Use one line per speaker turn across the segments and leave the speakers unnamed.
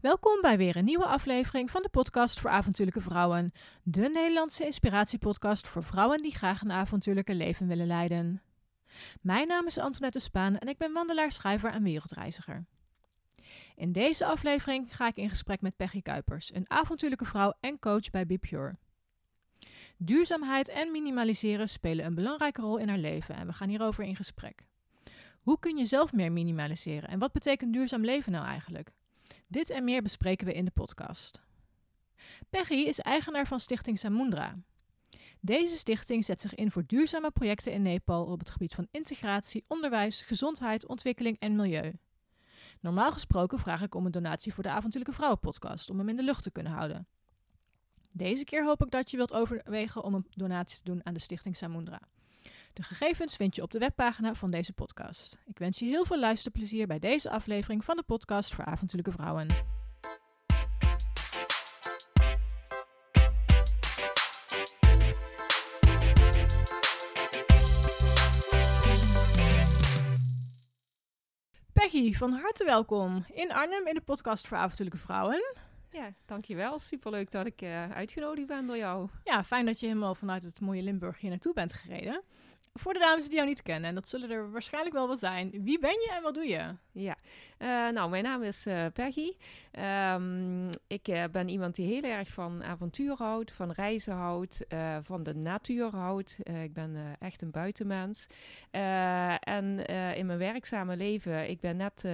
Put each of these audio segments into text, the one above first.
Welkom bij weer een nieuwe aflevering van de podcast voor avontuurlijke vrouwen. De Nederlandse inspiratiepodcast voor vrouwen die graag een avontuurlijke leven willen leiden. Mijn naam is Antoinette Spaan en ik ben wandelaar, schrijver en wereldreiziger. In deze aflevering ga ik in gesprek met Peggy Kuipers, een avontuurlijke vrouw en coach bij BePure. Duurzaamheid en minimaliseren spelen een belangrijke rol in haar leven en we gaan hierover in gesprek. Hoe kun je zelf meer minimaliseren en wat betekent duurzaam leven nou eigenlijk? Dit en meer bespreken we in de podcast. Peggy is eigenaar van Stichting Samundra. Deze stichting zet zich in voor duurzame projecten in Nepal op het gebied van integratie, onderwijs, gezondheid, ontwikkeling en milieu. Normaal gesproken vraag ik om een donatie voor de Avontuurlijke Vrouwen podcast om hem in de lucht te kunnen houden. Deze keer hoop ik dat je wilt overwegen om een donatie te doen aan de Stichting Samundra. De gegevens vind je op de webpagina van deze podcast. Ik wens je heel veel luisterplezier bij deze aflevering van de podcast voor avontuurlijke vrouwen. Peggy, van harte welkom in Arnhem in de podcast voor avontuurlijke vrouwen.
Ja, dankjewel. Superleuk dat ik uh, uitgenodigd ben door jou.
Ja, fijn dat je helemaal vanuit het mooie Limburg hier naartoe bent gereden. Voor de dames die jou niet kennen, en dat zullen er waarschijnlijk wel wat zijn. Wie ben je en wat doe je?
Ja, nou, mijn naam is uh, Peggy. Um, ik uh, ben iemand die heel erg van avontuur houdt, van reizen houdt, van de natuur houdt. ik ben echt een buitenmens. en in mijn werkzame leven, ik ben net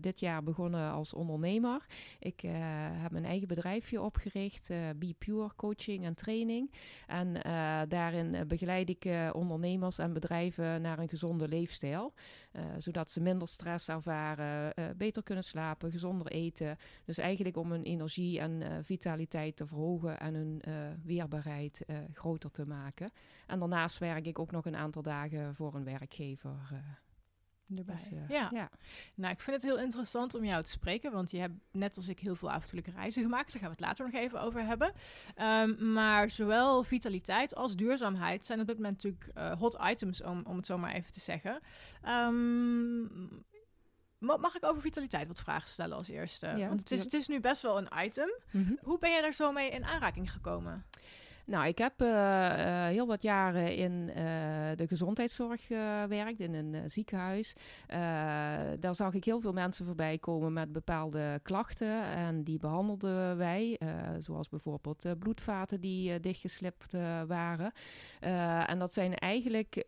dit jaar begonnen als ondernemer. Ik heb mijn eigen bedrijfje opgericht, Be Pure Coaching en Training. En daarin begeleid ik ondernemers en bedrijven naar een gezonde leefstijl. zodat ze minder stress ervaren, beter kunnen slapen, gezonder eten. Dus eigenlijk om hun energie en uh, vitaliteit te verhogen en hun uh, weerbaarheid groter te maken. En daarnaast werk ik ook nog een aantal dagen voor een werkgever
erbij. Dus, uh, ja. ja. nou ik vind het heel interessant om jou te spreken, want je hebt net als ik heel veel avontuurlijke reizen gemaakt. Daar gaan we het later nog even over hebben. Um, maar zowel vitaliteit als duurzaamheid zijn op dit moment natuurlijk uh, hot items, om, om het zo maar even te zeggen. Um, Mag ik over vitaliteit wat vragen stellen als eerste? Ja, Want het is, het is nu best wel een item. Mm -hmm. Hoe ben jij daar zo mee in aanraking gekomen?
Nou, ik heb uh, uh, heel wat jaren in uh, de gezondheidszorg gewerkt, in een ziekenhuis. daar zag ik heel veel mensen voorbij komen met bepaalde klachten. En die behandelden wij, zoals bijvoorbeeld bloedvaten die dichtgeslipt waren. en dat zijn eigenlijk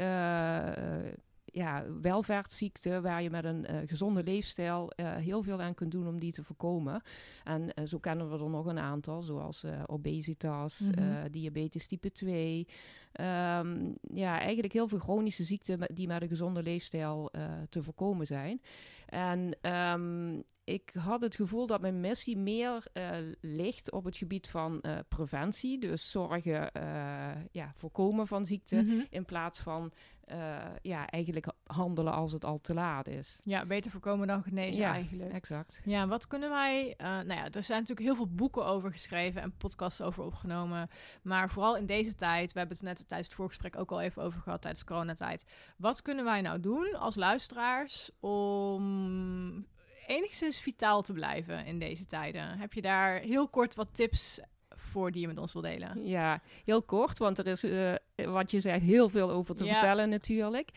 ja, welvaartsziekten waar je met een uh, gezonde leefstijl uh, heel veel aan kunt doen om die te voorkomen. En uh, zo kennen we er nog een aantal, zoals obesitas, mm -hmm. diabetes type 2. Um, ehm, ja, eigenlijk heel veel chronische ziekten die met een gezonde leefstijl te voorkomen zijn. En um, ik had het gevoel dat mijn missie meer uh, ligt op het gebied van uh, preventie. Dus zorgen, uh, ja, voorkomen van ziekte. Mm -hmm. In plaats van ja, eigenlijk handelen als het al te laat is.
Ja, beter voorkomen dan genezen
ja,
eigenlijk.
exact.
Ja, wat kunnen wij... nou ja, er zijn natuurlijk heel veel boeken over geschreven en podcasts over opgenomen. Maar vooral in deze tijd, we hebben het net tijdens het voorgesprek ook al even over gehad, tijdens coronatijd. Wat kunnen wij nou doen als luisteraars om enigszins vitaal te blijven in deze tijden. Heb je daar heel kort wat tips voor die je met ons wil delen?
Ja, heel kort, want er is uh, wat je zegt, heel veel over te ja. vertellen natuurlijk.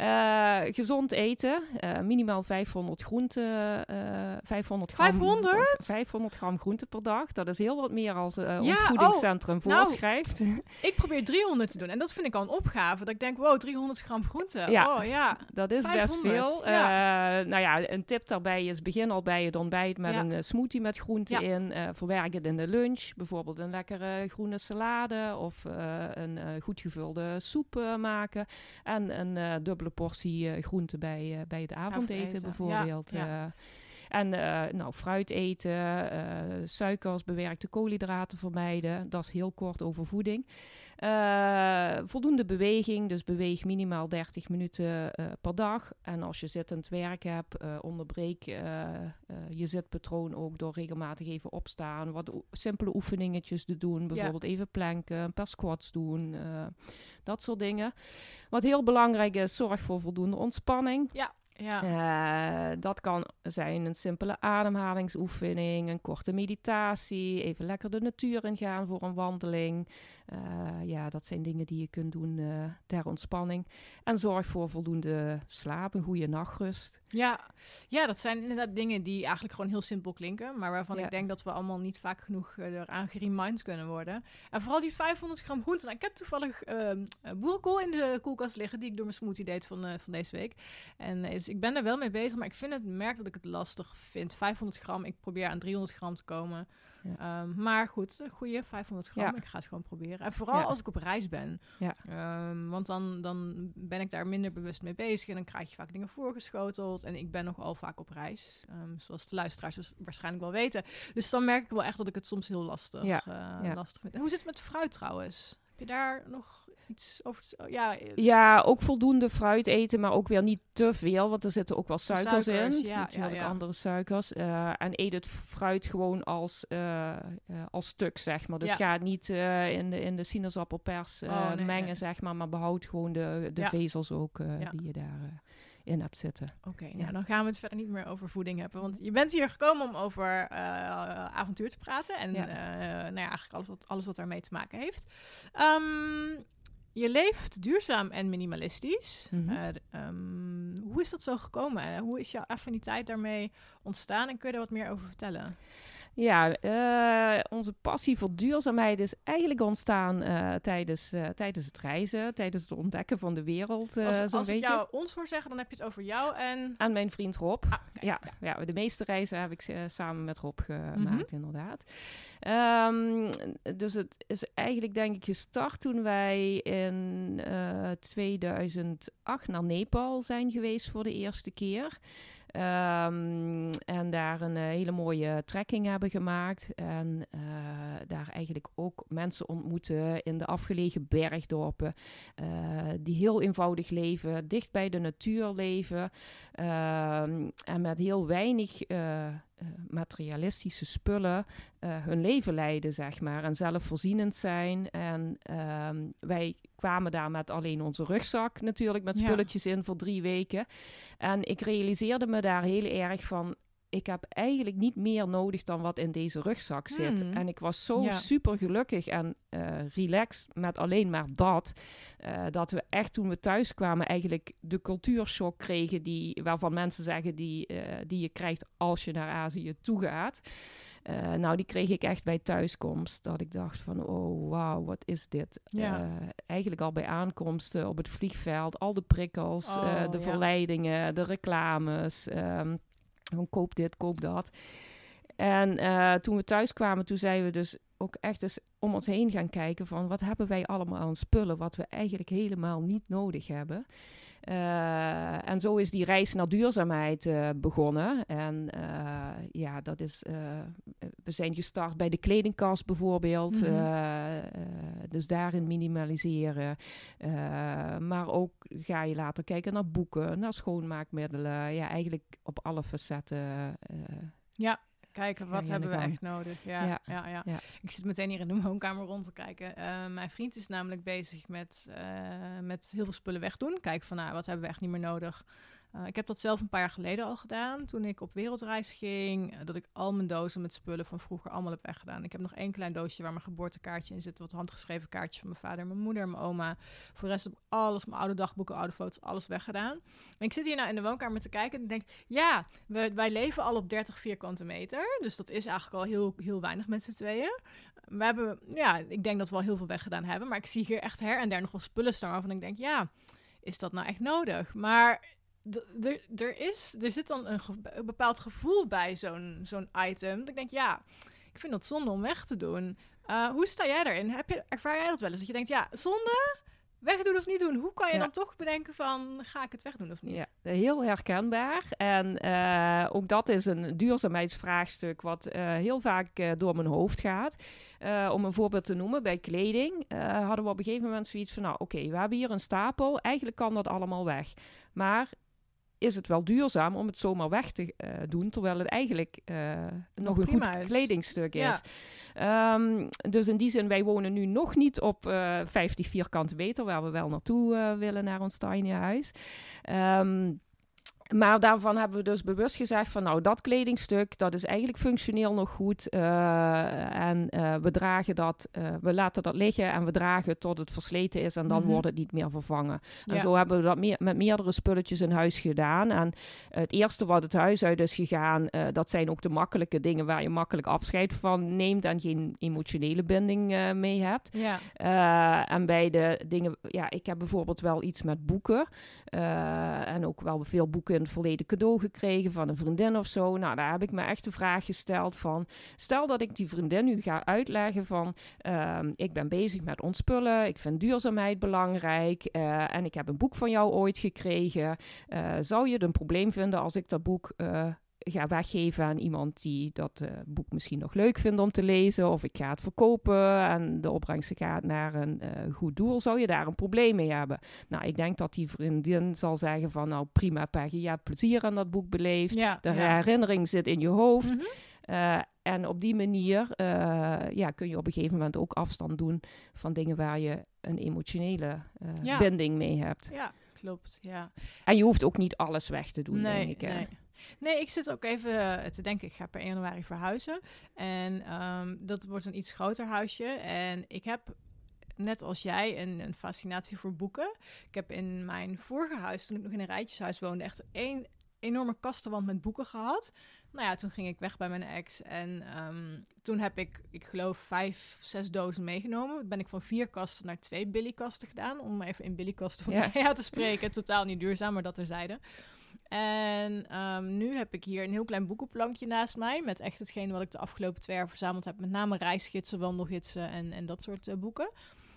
Uh, gezond eten, uh, minimaal 500 groenten. Uh, 500 gram,
500?
500 gram groente per dag. Dat is heel wat meer als ja, ons voedingscentrum oh, voorschrijft.
Nou, ik probeer 300 te doen en dat vind ik al een opgave. Dat ik denk, wow, 300 gram groente. Ja, oh, ja.
dat is 500. best veel. Ja. nou ja, een tip daarbij is begin al bij het ontbijt met een smoothie met groenten in. verwerk het in de lunch. Bijvoorbeeld een lekkere groene salade of een goed gevulde soep uh, maken. En een uh, dubbele portie uh, groente bij, bij het avondeten, avondeten. bijvoorbeeld. Ja, ja. En nou, fruit eten, suikers, bewerkte koolhydraten vermijden. Dat is heel kort over voeding. Uh, voldoende beweging, dus beweeg minimaal 30 minuten per dag. En als je zittend werk hebt, onderbreek je zitpatroon ook door regelmatig even opstaan. Wat simpele oefeningetjes te doen, bijvoorbeeld ja. even planken, een paar squats doen, dat soort dingen. Wat heel belangrijk is, zorg voor voldoende ontspanning.
Ja. Ja.
Eh, dat kan zijn een simpele ademhalingsoefening, een korte meditatie, even lekker de natuur ingaan voor een wandeling. Eh, ja, dat zijn dingen die je kunt doen eh, ter ontspanning. En zorg voor voldoende slaap, een goede nachtrust.
Ja. ja, dat zijn inderdaad dingen die eigenlijk gewoon heel simpel klinken, maar waarvan
Ja.
ik denk dat we allemaal niet vaak genoeg eraan geremind kunnen worden. En vooral die 500 gram groenten. Nou, ik heb toevallig ehm eh, boerenkool in de koelkast liggen, die ik door mijn smoothie deed van, van deze week. En eh, dus ik ben er wel mee bezig, maar ik vind het merk dat ik het lastig vind. 500 gram, ik probeer aan 300 gram te komen.
Ja.
Ehm, maar goed, een goede 500 gram.
Ja.
Ik ga het gewoon proberen. En vooral
Ja.
als ik op reis ben.
Ja.
Ehm, want dan, dan ben ik daar minder bewust mee bezig. En dan krijg je vaak dingen voorgeschoteld. En ik ben nogal vaak op reis. ehm, zoals de luisteraars waarschijnlijk wel weten. Dus dan merk ik wel echt dat ik het soms heel lastig, eh, lastig vind. En hoe zit het met fruit trouwens? Heb je daar nog iets over? Ja, eh,
Ja, ook voldoende fruit eten, maar ook weer niet te veel, want er zitten ook wel suikers,
Suikers,
in.
ja,
natuurlijk
ja, ja.
andere suikers. Eh, en eet het fruit gewoon als, eh, als stuk, zeg maar. Dus
Ja.
ga het niet in, de, in de sinaasappelpers
Oh, nee,
mengen,
nee.
zeg maar, maar behoud gewoon de, de
Ja.
vezels ook
Ja.
die je daar in hebt zitten.
Oké,
Ja.
nou dan gaan we het verder niet meer over voeding hebben. Want je bent hier gekomen om over avontuur te praten. En
Ja.
nou ja, eigenlijk alles wat, alles wat daarmee te maken heeft. Ehm, je leeft duurzaam en minimalistisch.
Mhm.
Eh, ehm, hoe is dat zo gekomen? Eh, hoe is jouw affiniteit daarmee ontstaan? En kun je er wat meer over vertellen?
Ja, eh, onze passie voor duurzaamheid is eigenlijk ontstaan eh, tijdens, eh, tijdens het reizen, tijdens het ontdekken van de wereld,
als als ik jou ons hoor zeggen, dan heb je het over jou en...
Aan mijn vriend Rob.
Ah,
Ja, ja, de meeste reizen heb ik samen met Rob gemaakt,
Mhm.
inderdaad. Ehm, dus het is eigenlijk, denk ik, gestart toen wij in eh 2008 naar Nepal zijn geweest voor de eerste keer. Ehm, en daar een eh, hele mooie trekking hebben gemaakt. En eh, daar eigenlijk ook mensen ontmoeten in de afgelegen bergdorpen. eh, die heel eenvoudig leven, dicht bij de natuur leven. ehm, en met heel weinig eh, eh, materialistische spullen hun leven leiden, zeg maar. En zelfvoorzienend zijn. En ehm, wij kwamen daar met alleen onze rugzak natuurlijk, met
Ja.
spulletjes in voor drie weken. En ik realiseerde me daar heel erg van. Ik heb eigenlijk niet meer nodig dan wat in deze rugzak zit.
Hmm.
En ik was zo
Ja.
super gelukkig en eh, relaxed met alleen maar dat. eh, dat we echt toen we thuis kwamen eigenlijk de cultuurshock kregen. Die, waarvan mensen zeggen die, eh, die je krijgt als je naar Azië toe gaat. Nou, die kreeg ik echt bij thuiskomst. Dat ik dacht van, oh wauw, wat is dit?
Ja.
Eigenlijk al bij aankomst eh, op het vliegveld. Al de prikkels,
Oh,
de
ja.
verleidingen, de reclames. ehm, van koop dit, koop dat. En eh, toen we thuis kwamen, toen zijn we dus ook echt eens om ons heen gaan kijken van wat hebben wij allemaal aan spullen wat we eigenlijk helemaal niet nodig hebben. Eh, en zo is die reis naar duurzaamheid eh, begonnen. En eh, ja, dat is. we zijn gestart bij de kledingkast bijvoorbeeld.
Mhm.
Dus daarin minimaliseren. Maar ook ga je later kijken naar boeken, naar schoonmaakmiddelen. Ja, eigenlijk op alle facetten. eh,
Kijken, wat hebben we echt nodig? Ja, ja.
Ja.
Ja,
Ja.
Ik zit meteen hier in de woonkamer rond te kijken. Eh, mijn vriend is namelijk bezig met, eh, met heel veel spullen wegdoen. Kijken van, nou, wat hebben we echt niet meer nodig? Eh, ik heb dat zelf een paar jaar geleden al gedaan. Toen ik op wereldreis ging. eh, dat ik al mijn dozen met spullen van vroeger allemaal heb weggedaan. Ik heb nog één klein doosje waar mijn geboortekaartje in zit. Wat handgeschreven kaartjes van mijn vader, mijn moeder mijn oma. Voor de rest heb ik alles, mijn oude dagboeken, oude foto's, alles weggedaan. En ik zit hier nou in de woonkamer te kijken en denk... Ja, we, wij leven al op 30 vierkante meter. Dus dat is eigenlijk al heel, heel weinig met z'n tweeën. We hebben, ja, ik denk dat we al heel veel weggedaan hebben. Maar ik zie hier echt her en der nog wel spullen staan waarvan ik denk... Ja, is dat nou echt nodig? Maar er- is, er zit dan een, ge- een bepaald gevoel bij zo'n zo'n item. Dat ik denk, ja, ik vind dat zonde om weg te doen. Uh, hoe sta jij daarin? Heb je, ervaar jij dat wel eens? Dat je denkt, ja, zonde, wegdoen of niet doen? Hoe kan je
Ja.
dan toch bedenken van, ga ik het wegdoen of niet?
Ja, heel herkenbaar. En eh, ook dat is een duurzaamheidsvraagstuk wat eh, heel vaak eh, door mijn hoofd gaat. Eh, om een voorbeeld te noemen, bij kleding eh, hadden we op een gegeven moment zoiets van... nou oké, we hebben hier een stapel, eigenlijk kan dat allemaal weg. Maar is het wel duurzaam om het zomaar weg te eh, doen... terwijl het eigenlijk eh, nog een goed
is.
kledingstuk
Ja.
is. Ehm, dus in die zin, wij wonen nu nog niet op eh 50 vierkante meter... waar we wel naartoe willen naar ons tiny huis. Ehm, maar daarvan hebben we dus bewust gezegd van nou dat kledingstuk dat is eigenlijk functioneel nog goed uh, en uh, we dragen dat, uh, we laten dat liggen en we dragen het tot het versleten is en dan
Mhm.
wordt het niet meer vervangen. En
Ja.
zo hebben we dat meer, met meerdere spulletjes in huis gedaan. En het eerste wat het huis uit is gegaan, eh, dat zijn ook de makkelijke dingen waar je makkelijk afscheid van neemt en geen emotionele binding eh, mee hebt.
Ja.
Eh, en bij de dingen, ja, ik heb bijvoorbeeld wel iets met boeken. eh, en ook wel veel boeken het verleden cadeau gekregen van een vriendin of zo. Nou, daar heb ik me echt de vraag gesteld van, stel dat ik die vriendin nu ga uitleggen van, ehm, ik ben bezig met ontspullen, ik vind duurzaamheid belangrijk eh, en ik heb een boek van jou ooit gekregen. Eh, zou je het een probleem vinden als ik dat boek eh, ga weggeven aan iemand die dat eh, boek misschien nog leuk vindt om te lezen. Of ik ga het verkopen en de opbrengst gaat naar een eh, goed doel. Zou je daar een probleem mee hebben? Nou, ik denk dat die vriendin zal zeggen van nou prima Peggy, je hebt plezier aan dat boek beleefd.
Ja.
De
ja.
herinnering zit in je hoofd.
Mhm.
Eh, en op die manier ja, kun je op een gegeven moment ook afstand doen van dingen waar je een emotionele
Ja.
binding mee hebt.
Ja, klopt. Ja.
En je hoeft ook niet alles weg te doen,
nee,
denk ik. hè.
nee. Nee, ik zit ook even eh, te denken. Ik ga per 1 januari verhuizen. En ehm, dat wordt een iets groter huisje. En ik heb, net als jij, een, een fascinatie voor boeken. Ik heb in mijn vorige huis, toen ik nog in een rijtjeshuis woonde, echt één enorme kastenwand met boeken gehad. Nou ja, toen ging ik weg bij mijn ex. En ehm, toen heb ik, ik geloof, vijf, zes dozen meegenomen. Ben ik van vier kasten naar twee Billy-kasten gedaan. Om even in Billy-kasten van
Ja.
Te spreken. Totaal niet duurzaam, maar dat terzijde. En ehm, nu heb ik hier een heel klein boekenplankje naast mij. Met echt hetgeen wat ik de afgelopen twee jaar verzameld heb. Met name reisgidsen, wandelgidsen en, en dat soort eh, boeken.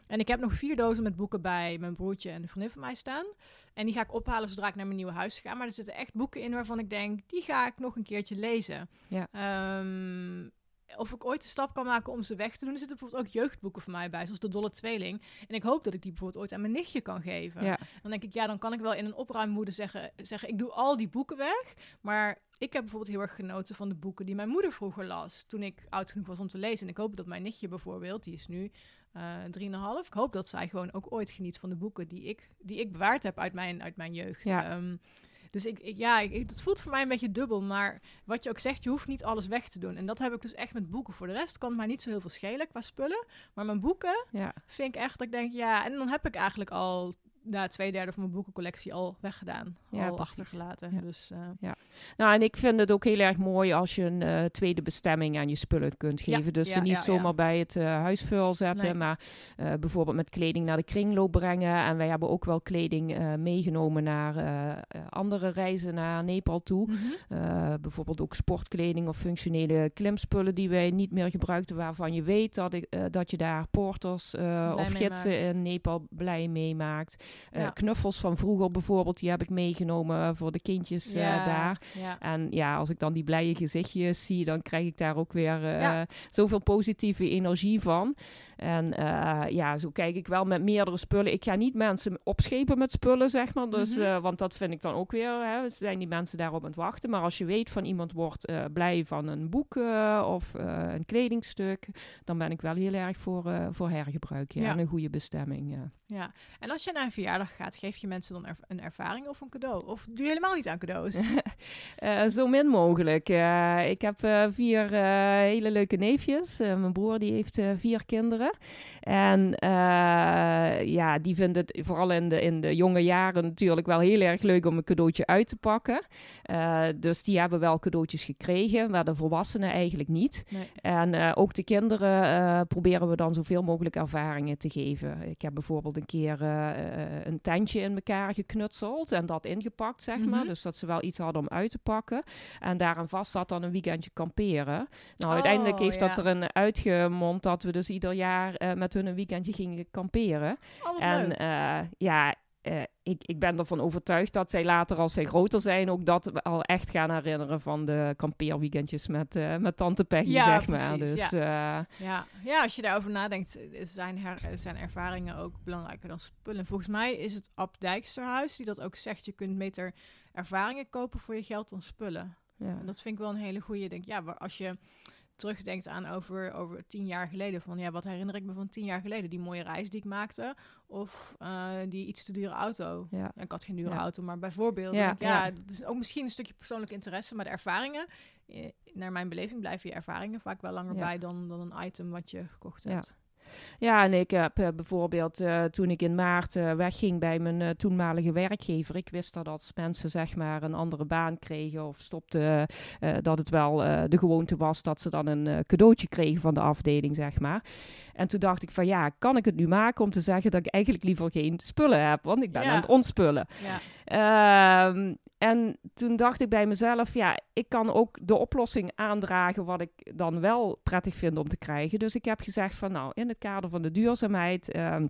En ik heb nog vier dozen met boeken bij mijn broertje en de vriendin van mij staan. En die ga ik ophalen zodra ik naar mijn nieuwe huis ga. Maar er zitten echt boeken in waarvan ik denk, die ga ik nog een keertje lezen.
Ja.
Ehm, of ik ooit de stap kan maken om ze weg te doen. Er zitten bijvoorbeeld ook jeugdboeken van mij bij, zoals De Dolle Tweeling. En ik hoop dat ik die bijvoorbeeld ooit aan mijn nichtje kan geven.
Ja.
Dan denk ik, ja, dan kan ik wel in een opruimwoede zeggen, zeggen, ik doe al die boeken weg. Maar ik heb bijvoorbeeld heel erg genoten van de boeken die mijn moeder vroeger las. Toen ik oud genoeg was om te lezen. En ik hoop dat mijn nichtje bijvoorbeeld, die is nu eh 3,5. Ik hoop dat zij gewoon ook ooit geniet van de boeken die ik, die ik bewaard heb uit mijn, uit mijn jeugd.
Ja.
Ehm, dus ik, ik- ja, ik, het voelt voor mij een beetje dubbel. Maar wat je ook zegt, je hoeft niet alles weg te doen. En dat heb ik dus echt met boeken. Voor de rest kan het mij niet zo heel veel schelen qua spullen. Maar mijn boeken
Ja.
vind ik echt dat ik denk, ja, en dan heb ik eigenlijk al na twee derde van mijn boekencollectie al weggedaan.
Ja,
al
precies.
achtergelaten.
Ja.
Dus eh,
Nou, en ik vind het ook heel erg mooi als je een eh, tweede bestemming aan je spullen kunt
Ja,
geven. dus
ja,
ze niet
ja, ja.
zomaar bij het eh, huisvuil zetten,
Nee.
maar bijvoorbeeld met kleding naar de kringloop brengen. En wij hebben ook wel kleding meegenomen naar andere reizen naar Nepal toe.
mhm.
Bijvoorbeeld ook sportkleding of functionele klimspullen die wij niet meer gebruikten, waarvan je weet dat, ik, dat je daar porters of gidsen
maakt.
in Nepal blij mee maakt. Eh,
Ja.
Knuffels van vroeger bijvoorbeeld, die heb ik meegenomen voor de kindjes eh,
Ja,
daar. En ja, als ik dan die blije gezichtjes zie, dan krijg ik daar ook weer eh, zoveel positieve energie van. En eh, ja, zo kijk ik wel met meerdere spullen. Ik ga niet mensen opschepen met spullen, zeg maar. Dus,
Mhm.
eh, want dat vind ik dan ook weer, hè, zijn die mensen daarop aan het wachten. Maar als je weet van iemand wordt eh, blij van een boek of een kledingstuk, dan ben ik wel heel erg voor, voor hergebruik. Ja,
Ja.
En een goede bestemming. Ja.
ja. En als je naar een verjaardag gaat, geef je mensen dan er- een ervaring of een cadeau? Of doe je helemaal niet aan cadeaus?
Zo min mogelijk. Ik heb vier hele leuke neefjes. Mijn broer die heeft vier kinderen. En eh, ja, die vinden het vooral in de, in de jonge jaren natuurlijk wel heel erg leuk om een cadeautje uit te pakken. Eh, dus die hebben wel cadeautjes gekregen, maar de volwassenen eigenlijk niet.
Nee.
En eh, ook de kinderen proberen we dan zoveel mogelijk ervaringen te geven. Ik heb bijvoorbeeld een keer een tentje in elkaar geknutseld en dat ingepakt, zeg maar.
Mhm.
Dus dat ze wel iets hadden om uit te pakken. En daaraan vast zat dan een weekendje kamperen. Nou,
Oh,
uiteindelijk heeft dat
ja.
erin uitgemond dat we dus ieder jaar eh, met hun een weekendje gingen kamperen.
Oh,
En eh, ja, eh, ik, ik ben ervan overtuigd dat zij later, als zij groter zijn, ook dat al echt gaan herinneren van de kampeerweekendjes met, met tante Peggy,
Ja,
zeg maar. Dus
ja. Ja. ja, als je daarover nadenkt, zijn, her- zijn ervaringen ook belangrijker dan spullen. Volgens mij is het Ab Dijksterhuis die dat ook zegt. Je kunt beter ervaringen kopen voor je geld dan spullen.
ja.
En dat vind ik wel een hele goede. Denk, ja, als je terugdenkt aan over, over tien jaar geleden. Van ja, wat herinner ik me van tien jaar geleden? Die mooie reis die ik maakte. Of uh, die iets te dure auto. Ja. ik had geen dure auto, maar bijvoorbeeld. Ja, ja, dat is ook misschien een stukje persoonlijk interesse. Maar de ervaringen, eh, naar mijn beleving, blijven je ervaringen vaak wel langer bij dan, dan een item wat je gekocht hebt.
Ja, en ik heb uh, bijvoorbeeld uh, toen ik in maart uh, wegging bij mijn toenmalige werkgever. Ik wist dat als mensen zeg maar een andere baan kregen of stopten, dat het wel de gewoonte was dat ze dan een cadeautje kregen van de afdeling, zeg maar. En toen dacht ik van ja, kan ik het nu maken om te zeggen dat ik eigenlijk liever geen spullen heb, want ik ben aan het ontspullen. Ja. Ehm, en toen dacht ik bij mezelf, ja, ik kan ook de oplossing aandragen wat ik dan wel prettig vind om te krijgen. Dus ik heb gezegd van nou, in het kader van de duurzaamheid. Ehm,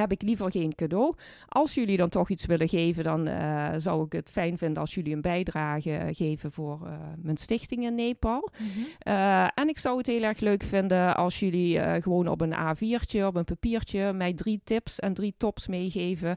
heb ik liever geen cadeau. Als jullie dan toch iets willen geven, dan uh, zou ik het fijn vinden als jullie een bijdrage geven voor uh, mijn stichting in Nepal. Mm -hmm. uh, en ik zou het heel erg leuk vinden als jullie gewoon op een A4'tje, op een papiertje, mij drie tips en drie tops meegeven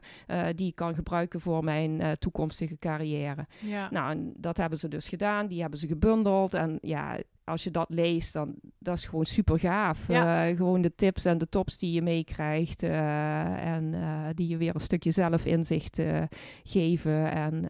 die ik kan gebruiken voor mijn toekomstige carrière. Ja. Nou, dat hebben ze dus gedaan. Die hebben ze gebundeld. En ja, als je dat leest, dan dat is gewoon super gaaf. Ja. Uh, gewoon de tips en de tops die je meekrijgt. Uh, en uh, die je weer een stukje zelfinzicht geven. En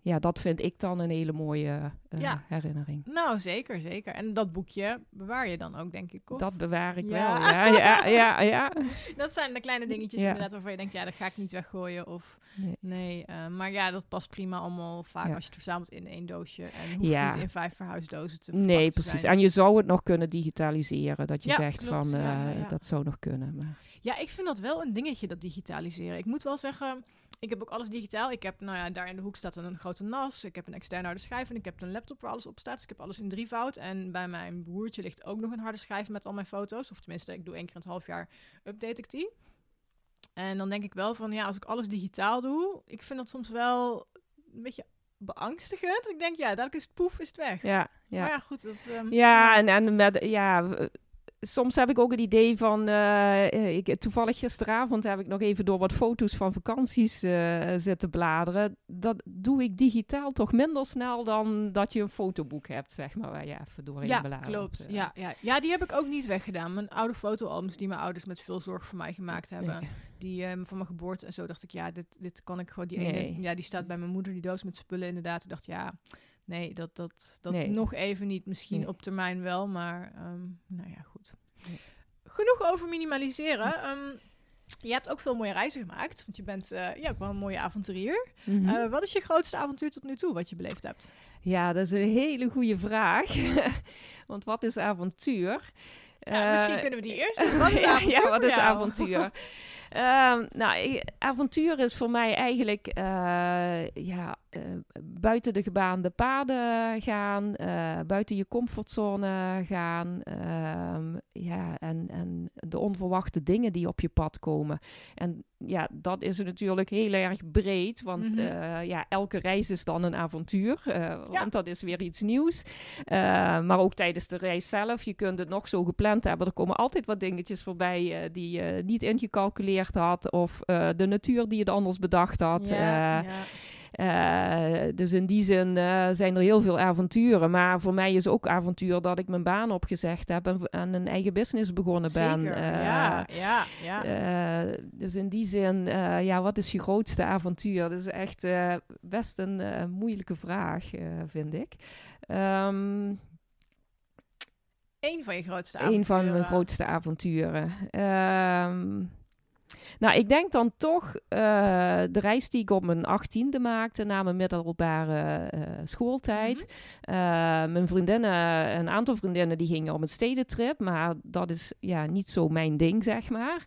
ja, dat vind ik dan een hele mooie ja. herinnering.
Nou, zeker, zeker. En dat boekje bewaar je dan ook, denk ik, of?
Dat bewaar ik wel, ja. ja, ja, ja,
Dat zijn de kleine dingetjes inderdaad waarvan je denkt, ja, dat ga ik niet weggooien. Of nee, nee maar ja, dat past prima allemaal vaak als je het verzamelt in één doosje. En hoeft niet in vijf verhuisdozen te
Nee, precies. En je zou het nog kunnen digitaliseren. Dat je zegt van uh, dat zou nog kunnen. Maar.
Ja, ik vind dat wel een dingetje, dat digitaliseren. Ik moet wel zeggen, ik heb ook alles digitaal. Ik heb, nou ja, daar in de hoek staat een grote NAS. Ik heb een externe harde schijf en ik heb een laptop waar alles op staat. Dus ik heb alles in drievoud. En bij mijn broertje ligt ook nog een harde schijf met al mijn foto's. Of tenminste, ik doe één keer in het half jaar update ik die. En dan denk ik wel van, ja, als ik alles digitaal doe, ik vind dat soms wel een beetje beangstigend. Ik denk, ja, dat is het poef, is het weg.
Ja, ja.
Maar ja, goed. Dat,
um, ja, en, en met, ja, soms heb ik ook het idee van, uh, ik, toevallig gisteravond heb ik nog even door wat foto's van vakanties uh, zitten bladeren. Dat doe ik digitaal toch minder snel dan dat je een fotoboek hebt, zeg maar, waar je even doorheen
ja,
bladert.
Klopt. Ja, ja. ja, die heb ik ook niet weggedaan. Mijn oude fotoalbums die mijn ouders met veel zorg voor mij gemaakt hebben. Die um, van mijn geboorte en zo dacht ik, ja, dit, dit kan ik gewoon. Die ene, ja, die staat bij mijn moeder, die doos met spullen inderdaad. Ik dacht, ja, Nee, dat, dat, dat nog even niet. Misschien op termijn wel, maar um, nou ja, goed. Nee. Genoeg over minimaliseren. Um, je hebt ook veel mooie reizen gemaakt, want je bent uh, ja, ook wel een mooie avonturier. Mm -hmm. uh, wat is je grootste avontuur tot nu toe wat je beleefd hebt?
Ja, dat is een hele goede vraag. want wat is avontuur?
Ja, misschien uh, kunnen we die eerst doen. Wat is avontuur?
ja, wat is avontuur? Uh, nou, avontuur is voor mij eigenlijk uh, ja, uh, buiten de gebaande paden gaan, eh, buiten je comfortzone gaan. Ehm, ja, en, en de onverwachte dingen die op je pad komen. En ja, dat is natuurlijk heel erg breed, want mm -hmm. ja, elke reis is dan een avontuur, ja. want dat is weer iets nieuws. maar ook tijdens de reis zelf, je kunt het nog zo gepland hebben. Er komen altijd wat dingetjes voorbij die je niet ingecalculeerd had, of de natuur die het anders bedacht had. Ja, ja. Uh, dus in die zin zijn er heel veel avonturen. Maar voor mij is ook avontuur dat ik mijn baan opgezegd heb en, en een eigen business begonnen ben.
Zeker, ja, ja, ja.
dus in die zin, ja, wat is je grootste avontuur? Dat is echt best een moeilijke vraag, vind ik. Um,
Eén van je grootste avonturen?
Een van mijn grootste avonturen. Um, nou, ik denk dan toch uh, de reis die ik op mijn achttiende maakte na mijn middelbare uh, schooltijd. Mm -hmm. uh, mijn vriendinnen, een aantal vriendinnen, die gingen op een stedentrip, maar dat is ja, niet zo mijn ding, zeg maar.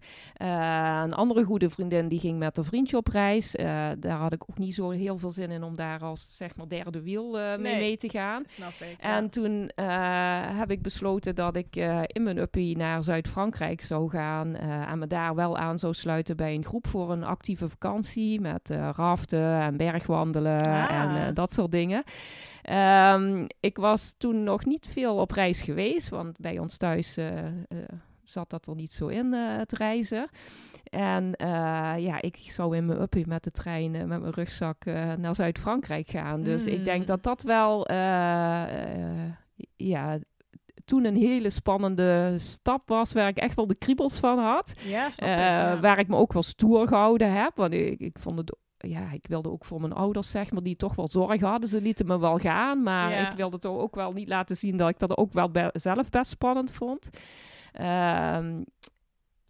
een andere goede vriendin die ging met een vriendje op reis. daar had ik ook niet zo heel veel zin in om daar als zeg maar derde wiel mee nee, mee te gaan.
Snap ik.
En toen heb ik besloten dat ik in mijn uppie naar Zuid-Frankrijk zou gaan en me daar wel aan zou sluiten bij een groep voor een actieve vakantie met uh, raften en bergwandelen ah. en uh, dat soort dingen. Um, ik was toen nog niet veel op reis geweest, want bij ons thuis uh, zat dat er niet zo in, het reizen. En ja, ik zou in mijn uppie met de trein, met mijn rugzak naar Zuid-Frankrijk gaan. Dus mm. ik denk dat dat wel, ja, toen een hele spannende stap was, waar ik echt wel de kriebels van had.
Ja, ik, ja.
Waar ik me ook wel stoer gehouden heb. Want ik, ik vond het ja, ik wilde ook voor mijn ouders, zeg maar, die toch wel zorg hadden. Ze lieten me wel gaan, maar
Ja.
ik wilde toch ook wel niet laten zien dat ik dat ook wel be- zelf best spannend vond. Ehm,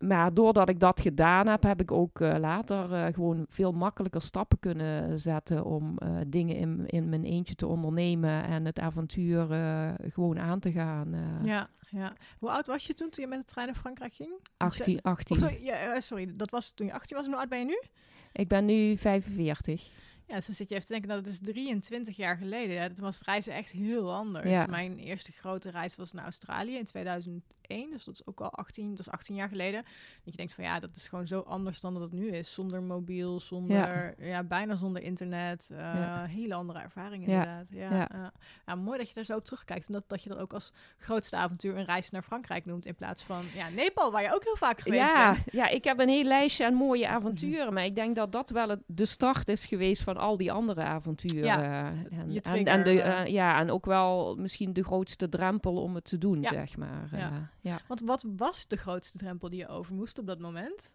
maar doordat ik dat gedaan heb, heb ik ook eh, later eh, gewoon veel makkelijker stappen kunnen zetten om eh, dingen in, in mijn eentje te ondernemen en het avontuur gewoon aan te gaan.
ja, ja. Hoe oud was je toen, toen je met de trein naar Frankrijk ging?
18,
Of
18.
sorry, ja, sorry, dat was toen je 18 was. En hoe oud ben je nu?
Ik ben nu 45.
Ja, dus dan zit je even te denken, dat het is 23 jaar geleden. Ja, toen was reizen echt heel anders.
Ja.
Mijn eerste grote reis was naar Australië in 2001. Dus dat is ook al 18, dat is 18 jaar geleden. Dat je denkt van ja, dat is gewoon zo anders dan dat het nu is. Zonder mobiel, zonder, ja, bijna zonder internet. Uh,
Ja.
Hele andere ervaring inderdaad. Ja,
Ja.
ja. Ja, mooi dat je daar zo op terugkijkt. En dat, dat je dan ook als grootste avontuur een reis naar Frankrijk noemt. In plaats van ja, Nepal, waar je ook heel vaak geweest
Ja,
bent.
ja, ik heb een heel lijstje aan mooie avonturen. Maar ik denk dat dat wel het, de start is geweest van al die andere avonturen.
Ja,
en,
je
en, en, de,
eh.
eh, ja, en ook wel misschien de grootste drempel om het te doen,
Ja.
zeg maar.
Ja.
Ja. ja.
Want wat was de grootste drempel die je over moest op dat moment?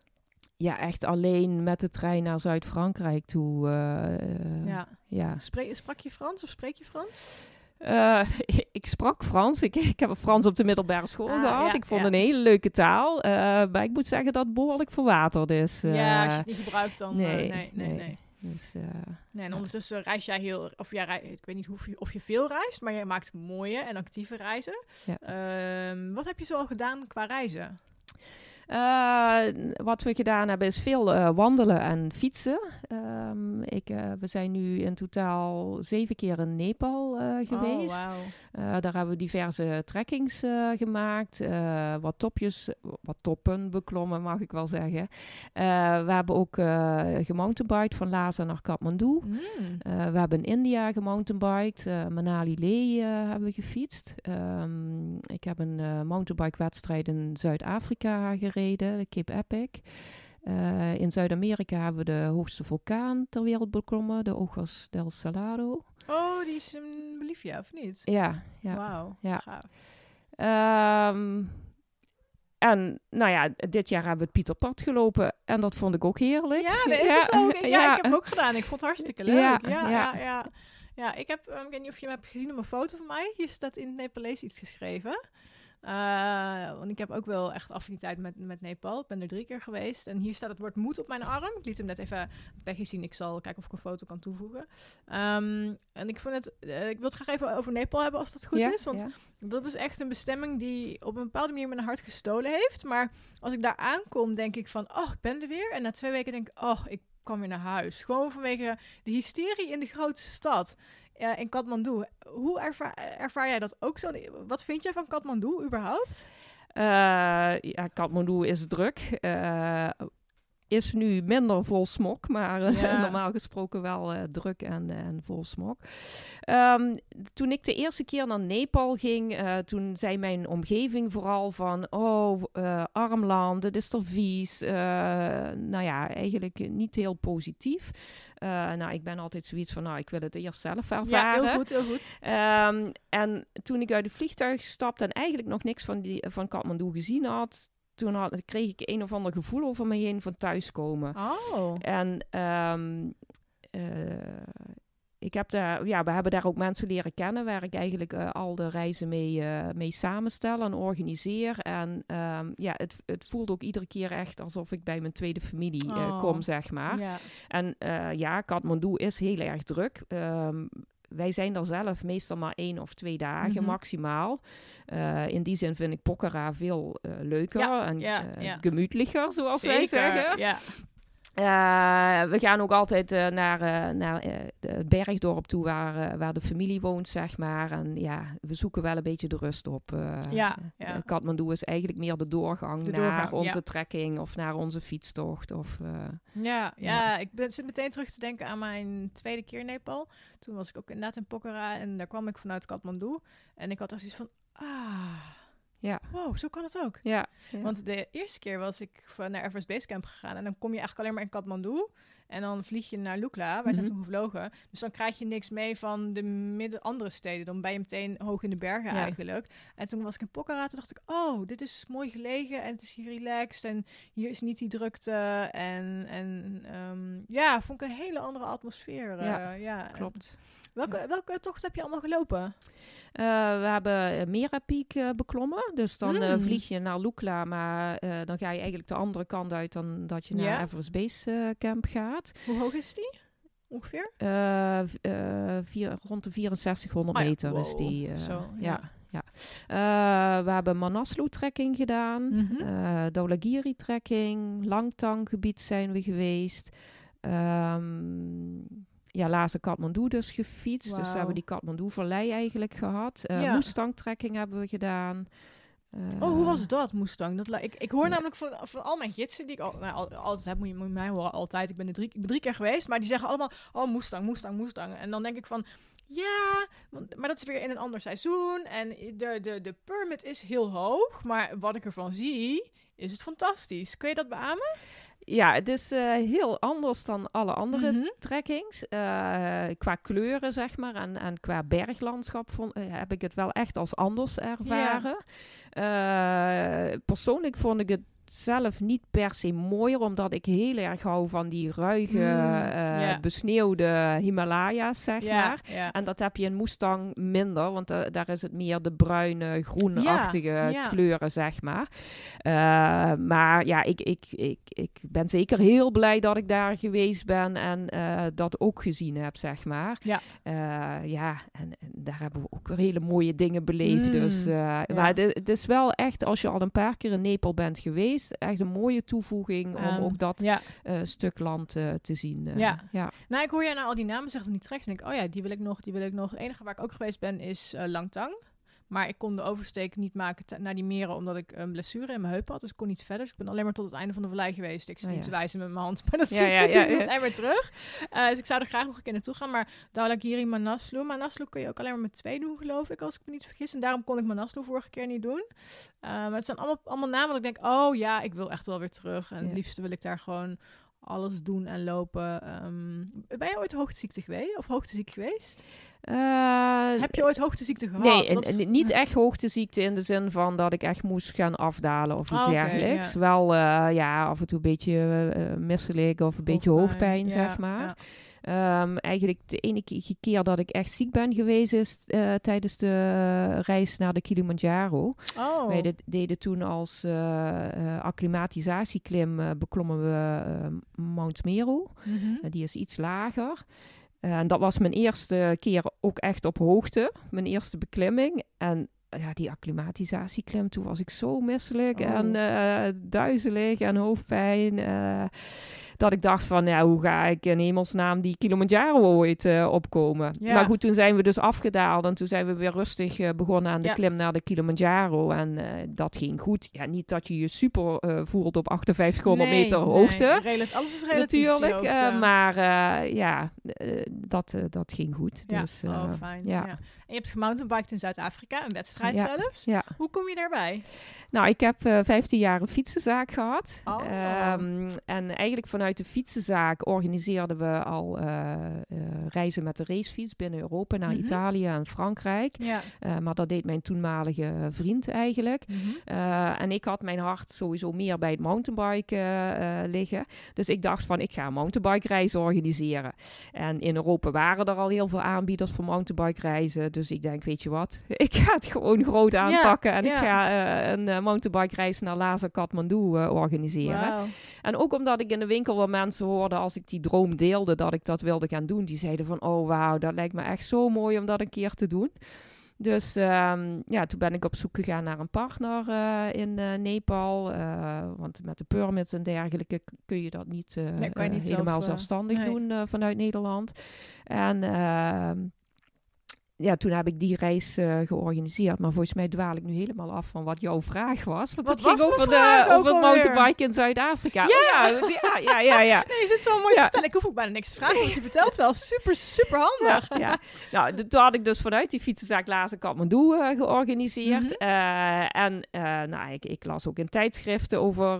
ja, echt alleen met de trein naar Zuid-Frankrijk toe. eh, eh,
ja.
ja.
Spre- sprak je Frans of spreek je Frans?
Eh, ik sprak Frans. Ik, ik heb Frans op de middelbare school
Ah,
gehad.
ja,
ik vond
ja.
een hele leuke taal. eh, maar ik moet zeggen dat het behoorlijk verwaterd is.
ja, als je
eh,
het niet gebruikt dan... eh,
nee,
nee, nee, nee.
nee. Dus, eh,
Nee, en
Ja.
ondertussen reis jij heel... Of jij rei- ik weet niet of je, of je veel reist, maar je maakt mooie en actieve reizen.
Ja.
Ehm, wat heb je zo al gedaan qua reizen?
Eh, wat we gedaan hebben is veel eh, wandelen en fietsen. Ehm, ik, eh, we zijn nu in totaal zeven keer in Nepal eh, geweest.
Oh,
daar hebben we diverse trekkings gemaakt. wat topjes, wat toppen beklommen mag ik wel zeggen. We hebben ook eh gemountainbiked van Lhasa naar Kathmandu.
Mm.
We hebben in India gemountainbiked. Manali Leh eh, hebben we gefietst. Ehm, ik heb een eh mountainbike-wedstrijd in Zuid-Afrika gereden, de Cape Epic. Eh, in Zuid-Amerika hebben we de hoogste vulkaan ter wereld beklommen, de Ojos del Salado.
Oh, die is in Bolivia, of niet?
Ja, ja.
Wauw,
Ja.
gaaf.
Ehm, en nou ja, dit jaar hebben we het Pieterpad gelopen en dat vond ik ook heerlijk.
Ja, dat is het ook. Ja,
ja.
ik heb het ook gedaan. Ik vond het hartstikke leuk.
Ja,
Ja, ja,
ja.
ja. ja. ik heb, eh, ik weet niet of je hem hebt gezien op een foto van mij. Hier staat in het Nepalees iets geschreven. Eh, want ik heb ook wel echt affiniteit met, met Nepal. Ik ben er drie keer geweest. En hier staat het woord moed op mijn arm. Ik liet hem net even Peggy zien. Ik zal kijken of ik een foto kan toevoegen. Ehm, en ik, vond het, eh, ik wil het graag even over Nepal hebben als dat goed
Ja,
is. Want
ja.
dat is echt een bestemming die op een bepaalde manier mijn hart gestolen heeft. Maar als ik daar aankom, denk ik van, oh, ik ben er weer. En na twee weken denk ik, oh, ik kwam weer naar huis. Gewoon vanwege de hysterie in de grote stad. Eh, in Kathmandu. Hoe ervaar, ervaar jij dat ook zo? Wat vind jij van Kathmandu überhaupt?
Eh, ja, Kathmandu is druk. Eh, is nu minder vol smok, maar eh,
Ja.
normaal gesproken wel eh, druk en, en vol smok. Ehm, toen ik de eerste keer naar Nepal ging, eh, toen zei mijn omgeving vooral van, oh, eh, arm land, het is er vies. Nou ja, eigenlijk niet heel positief. Nou, ik ben altijd zoiets van, nou, ik wil het eerst zelf
Ja,
ervaren.
heel goed, heel goed.
Ehm, en toen ik uit het vliegtuig stapte en eigenlijk nog niks van, die, van Kathmandu gezien had, toen had, kreeg ik een of ander gevoel over me heen van thuiskomen.
Oh.
En ehm, eh, ik heb daar, ja, we hebben daar ook mensen leren kennen waar ik eigenlijk eh, al de reizen mee, eh, mee samenstel en organiseer. En ehm, ja, het, het voelt ook iedere keer echt alsof ik bij mijn tweede familie
Oh.
kom, zeg maar.
Ja.
En ja, Kathmandu is heel erg druk. Ehm, wij zijn er zelf meestal maar één of twee dagen
Mhm.
maximaal. Eh, in die zin vind ik Pokhara veel eh, leuker
Ja,
en
ja,
eh,
ja.
gemütlicher, zoals wij zeggen.
Ja.
Eh, we gaan ook altijd eh, naar, eh, naar het bergdorp toe waar, waar de familie woont, zeg maar. En ja, we zoeken wel een beetje de rust op.
Ja, ja.
Kathmandu is eigenlijk meer de doorgang
De
naar onze
ja.
trekking of naar onze fietstocht. Of,
Ja, ja. Ik ben, zit meteen terug te denken aan mijn tweede keer Nepal. Toen was ik ook inderdaad in Pokhara en daar kwam ik vanuit Kathmandu. En ik had echt zoiets van, ah,
Ja.
Wow, zo kan het ook.
Ja. ja.
Want de eerste keer was ik van naar Everest Base Camp gegaan. En dan kom je eigenlijk alleen maar in Kathmandu. En dan vlieg je naar Lukla. Wij zijn toen gevlogen. Dus dan krijg je niks mee van de midden andere steden. Dan ben je meteen hoog in de bergen
Ja.
eigenlijk. En toen was ik in Pokhara. Toen dacht ik, oh, dit is mooi gelegen. En het is hier relaxed. En hier is niet die drukte. En, en ehm, ja, vond ik een hele andere atmosfeer.
Ja,
eh, ja.
Klopt.
Welke, welke tocht heb je allemaal gelopen?
Eh, we hebben uh, Mera Peak eh, beklommen. Dus dan eh,
Mm.
vlieg je naar Lukla, maar eh, dan ga je eigenlijk de andere kant uit dan dat je naar
Ja.
Everest Base eh, Camp gaat.
Hoe hoog is die? Ongeveer?
Eh, eh, vier, rond de 6400
Oh ja,
meter is die. eh,
Zo,
ja.
ja.
ja. Eh, we hebben Manaslu-trekking gedaan. Eh Dhaulagiri-trekking. Langtang-gebied zijn we geweest. Ehm ja, laatste Kathmandu dus gefietst. Dus we hebben die Kathmandu-vallei eigenlijk gehad. Eh
Ja.
Mustang-trekking hebben we gedaan.
Oh, hoe
Eh,
was dat, Mustang? Dat, ik, ik hoor
Ja.
namelijk van, van al mijn gidsen, die ik al, nou, al, altijd heb, moet je, moet mij horen, altijd. Ik ben er drie, ik ben drie keer geweest, maar die zeggen allemaal, oh, Mustang, Mustang, Mustang. En dan denk ik van, ja, want, maar dat is weer in een ander seizoen. En de, de, de permit is heel hoog, maar wat ik ervan zie, is het fantastisch. Kun je dat beamen?
Ja, het is eh, heel anders dan alle andere
Mhm.
trekkings. Eh, qua kleuren, zeg maar, en, en qua berglandschap vond, eh, heb ik het wel echt als anders ervaren. Persoonlijk vond ik het zelf niet per se mooier, omdat ik heel erg hou van die ruige,
Mm,
eh, besneeuwde Himalaya's, zeg maar. En dat heb je in Mustang minder, want eh, daar is het meer de bruine, groenachtige kleuren, zeg maar. Eh, maar ja, ik, ik, ik, ik ben zeker heel blij dat ik daar geweest ben en dat ook gezien heb, zeg maar.
Ja.
Ja, en, en daar hebben we ook weer hele mooie dingen beleefd.
Mm,
dus, Maar het, het is wel echt, als je al een paar keer in Nepal bent geweest, echt een mooie toevoeging om
Ehm,
ook dat
ja.
eh, stuk land eh, te zien. eh.
Ja.
ja.
Nou, ik hoor jij nou al die namen zeggen van die tracks en denk ik, oh ja, die wil ik nog, die wil ik nog. Het enige waar ik ook geweest ben is Langtang. Maar ik kon de oversteek niet maken naar die meren omdat ik een blessure in mijn heup had. Dus ik kon niet verder. Dus ik ben alleen maar tot het einde van de vallei geweest. Ik zit
Oh
niet
ja.
te wijzen met mijn hand, maar dat
Ja,
zie ik
ja, ja,
natuurlijk
ja.
En weer terug. Eh, dus ik zou er graag nog een keer naartoe gaan. Maar Dhaulagiri, Manaslu. Manaslu kun je ook alleen maar met twee doen, geloof ik, als ik me niet vergis. En daarom kon ik Manaslu vorige keer niet doen. Eh, maar het zijn allemaal, allemaal namen dat ik denk, oh ja, ik wil echt wel weer terug. En
Ja.
het liefste wil ik daar gewoon alles doen en lopen. Ehm, ben je ooit hoogteziekte geweest? Of hoogteziek geweest?
Eh,
Heb je ooit hoogteziekte gehad?
Nee, en- en niet echt hoogteziekte in de zin van dat ik echt moest gaan afdalen of iets
Ah,
dergelijks. Wel eh, ja, af en toe een beetje eh misselijk of een beetje hoofdpijn,
ja,
zeg maar.
ja.
Ehm, eigenlijk de enige keer dat ik echt ziek ben geweest is tijdens de reis naar de Kilimanjaro.
Oh,
Wij de- deden toen als acclimatisatieklim beklommen we Mount Meru.
Mhm.
Die is iets lager. Eh, En dat was mijn eerste keer ook echt op hoogte. Mijn eerste beklimming. En ja, die acclimatisatieklim, toen was ik zo misselijk
Oh.
en eh, duizelig en hoofdpijn. eh, dat ik dacht van, ja, hoe ga ik in hemelsnaam die Kilimanjaro ooit eh, opkomen?
Ja.
Maar goed, toen zijn we dus afgedaald en toen zijn we weer rustig eh, begonnen aan de
Ja.
klim naar de Kilimanjaro. En eh, dat ging goed. Ja, niet dat je je super voelt op 5800
Nee,
meter
nee,
hoogte.
rela- alles is relatief.
Natuurlijk, maar ja, dat, dat ging goed.
ja.
Dus,
oh, fijn.
ja.
En je hebt gemountainbiked in Zuid-Afrika, een wedstrijd zelfs.
ja.
Hoe kom je daarbij?
Nou, ik heb eh 15 jaar een fietsenzaak gehad.
Oh.
Ehm, en eigenlijk vanuit de fietsenzaak organiseerden we al eh, eh, reizen met de racefiets binnen Europa naar
Mhm.
Italië en Frankrijk.
Ja.
Eh, maar dat deed mijn toenmalige vriend eigenlijk.
Mhm.
En ik had mijn hart sowieso meer bij het mountainbiken liggen. Dus ik dacht van, ik ga een mountainbike reis organiseren. En in Europa waren er al heel veel aanbieders voor mountainbike reizen. Dus ik denk, weet je wat, ik ga het gewoon groot aanpakken. en ik ga een mountainbike reis naar Lhasa Kathmandu organiseren. En ook omdat ik in de winkel wel mensen hoorde als ik die droom deelde dat ik dat wilde gaan doen. Die zeiden van, oh wauw, dat lijkt me echt zo mooi om dat een keer te doen. Dus ehm, ja, toen ben ik op zoek gegaan naar een partner eh, in eh, Nepal. eh, want met de permits en dergelijke kun je dat niet,
Nee, kan je niet
helemaal
zelf,
zelfstandig
nee.
doen vanuit Nederland. En ehm, ja, toen heb ik die reis uh, georganiseerd. Maar volgens mij dwaal ik nu helemaal af van wat jouw vraag was.
Want wat het ging over, de,
over het motorbike in Zuid-Afrika. Ja. Oh, ja, ja, ja, ja,
Nee, je zit zo mooi te vertellen. Ik hoef ook bijna niks te vragen, want je vertelt wel super, super handig.
Ja, Nou, toen had ik dus vanuit die fietsenzaak Lazen Kathmandu uh, georganiseerd. Mm -hmm. uh, en nou, ik, ik, las ook in tijdschriften over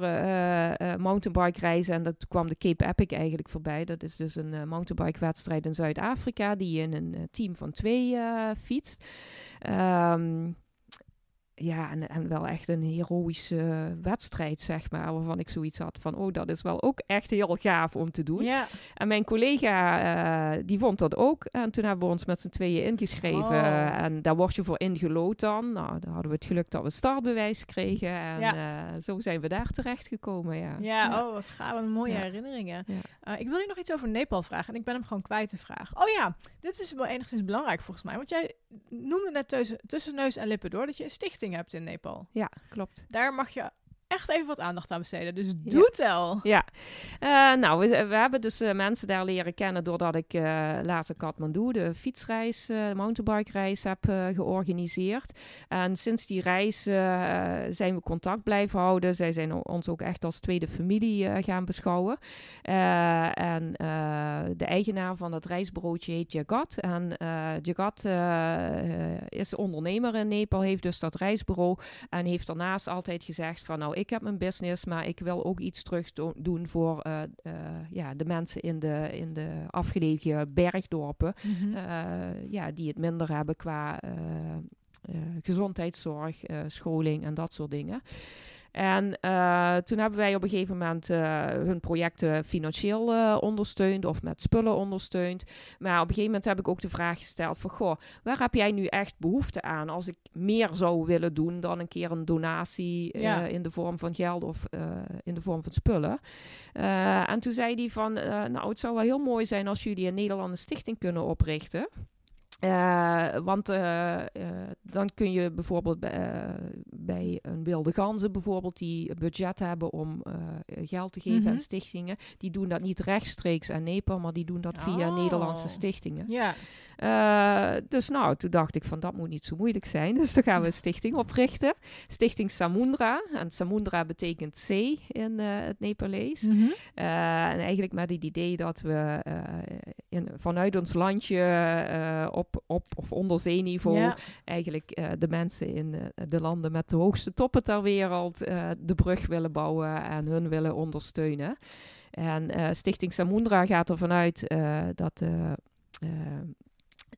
mountainbike reizen. En dat kwam de Cape Epic eigenlijk voorbij. Dat is dus een mountainbike wedstrijd in Zuid-Afrika die in een team van twee fietst. Um, ja, en, en wel echt een heroïsche wedstrijd, zeg maar. Waarvan ik zoiets had van, oh, dat is wel ook echt heel gaaf om te doen.
Ja.
En mijn collega, uh, die vond dat ook. En toen hebben we ons met z'n tweeën ingeschreven. Oh. En daar word je voor ingelood dan. Nou, dan hadden we het geluk dat we startbewijs kregen. En ja. uh, zo zijn we daar terecht gekomen, ja.
Ja, ja. oh, wat gaaf. Wat mooie herinneringen. Uh, ik wil je nog iets over Nepal vragen. En ik ben hem gewoon kwijt te vragen. Oh ja, dit is wel enigszins belangrijk volgens mij. Want jij noemde net tussen, tussen neus en lippen door dat je een stichting hebt in Nepal.
Ja, klopt.
Daar mag je echt even wat aandacht aan besteden. Dus doe het tel.
Ja, uh, nou, we, we, hebben dus uh, mensen daar leren kennen doordat ik uh, laatst Kathmandu, de fietsreis, de mountainbike reis, heb georganiseerd. En sinds die reis zijn we contact blijven houden. Zij zijn ons ook echt als tweede familie gaan beschouwen. en de eigenaar van dat reisbureautje heet Jagat. En Jagat is ondernemer in Nepal, heeft dus dat reisbureau en heeft daarnaast altijd gezegd van nou ik heb mijn business, maar ik wil ook iets terug do doen voor uh, uh, ja, de mensen in de, in de afgelegen bergdorpen. Mm -hmm. uh, ja, die het minder hebben qua gezondheidszorg, scholing en dat soort dingen. En uh, toen hebben wij op een gegeven moment uh, hun projecten financieel uh, ondersteund of met spullen ondersteund. Maar op een gegeven moment heb ik ook de vraag gesteld van, goh, waar heb jij nu echt behoefte aan als ik meer zou willen doen dan een keer een donatie ja. in de vorm van geld of in de vorm van spullen? en toen zei hij van, nou, het zou wel heel mooi zijn als jullie in Nederland een stichting kunnen oprichten. Uh, want uh, uh, dan kun je bijvoorbeeld bij een wilde ganzen bijvoorbeeld die budget hebben om geld te geven mm -hmm. aan stichtingen. Die doen dat niet rechtstreeks aan Nepal, maar die doen dat via
oh.
Nederlandse stichtingen.
Ja.
dus nou, toen dacht ik van dat moet niet zo moeilijk zijn. Dus dan gaan we een stichting oprichten. Stichting Samundra. En Samundra betekent zee in het Nepalees.
Mm -hmm.
en eigenlijk met het idee dat we in, vanuit ons landje op op, op of onder zeeniveau ja. eigenlijk uh, de mensen in uh, de landen met de hoogste toppen ter wereld uh, de brug willen bouwen en hun willen ondersteunen. En Stichting Samundra gaat ervan uit dat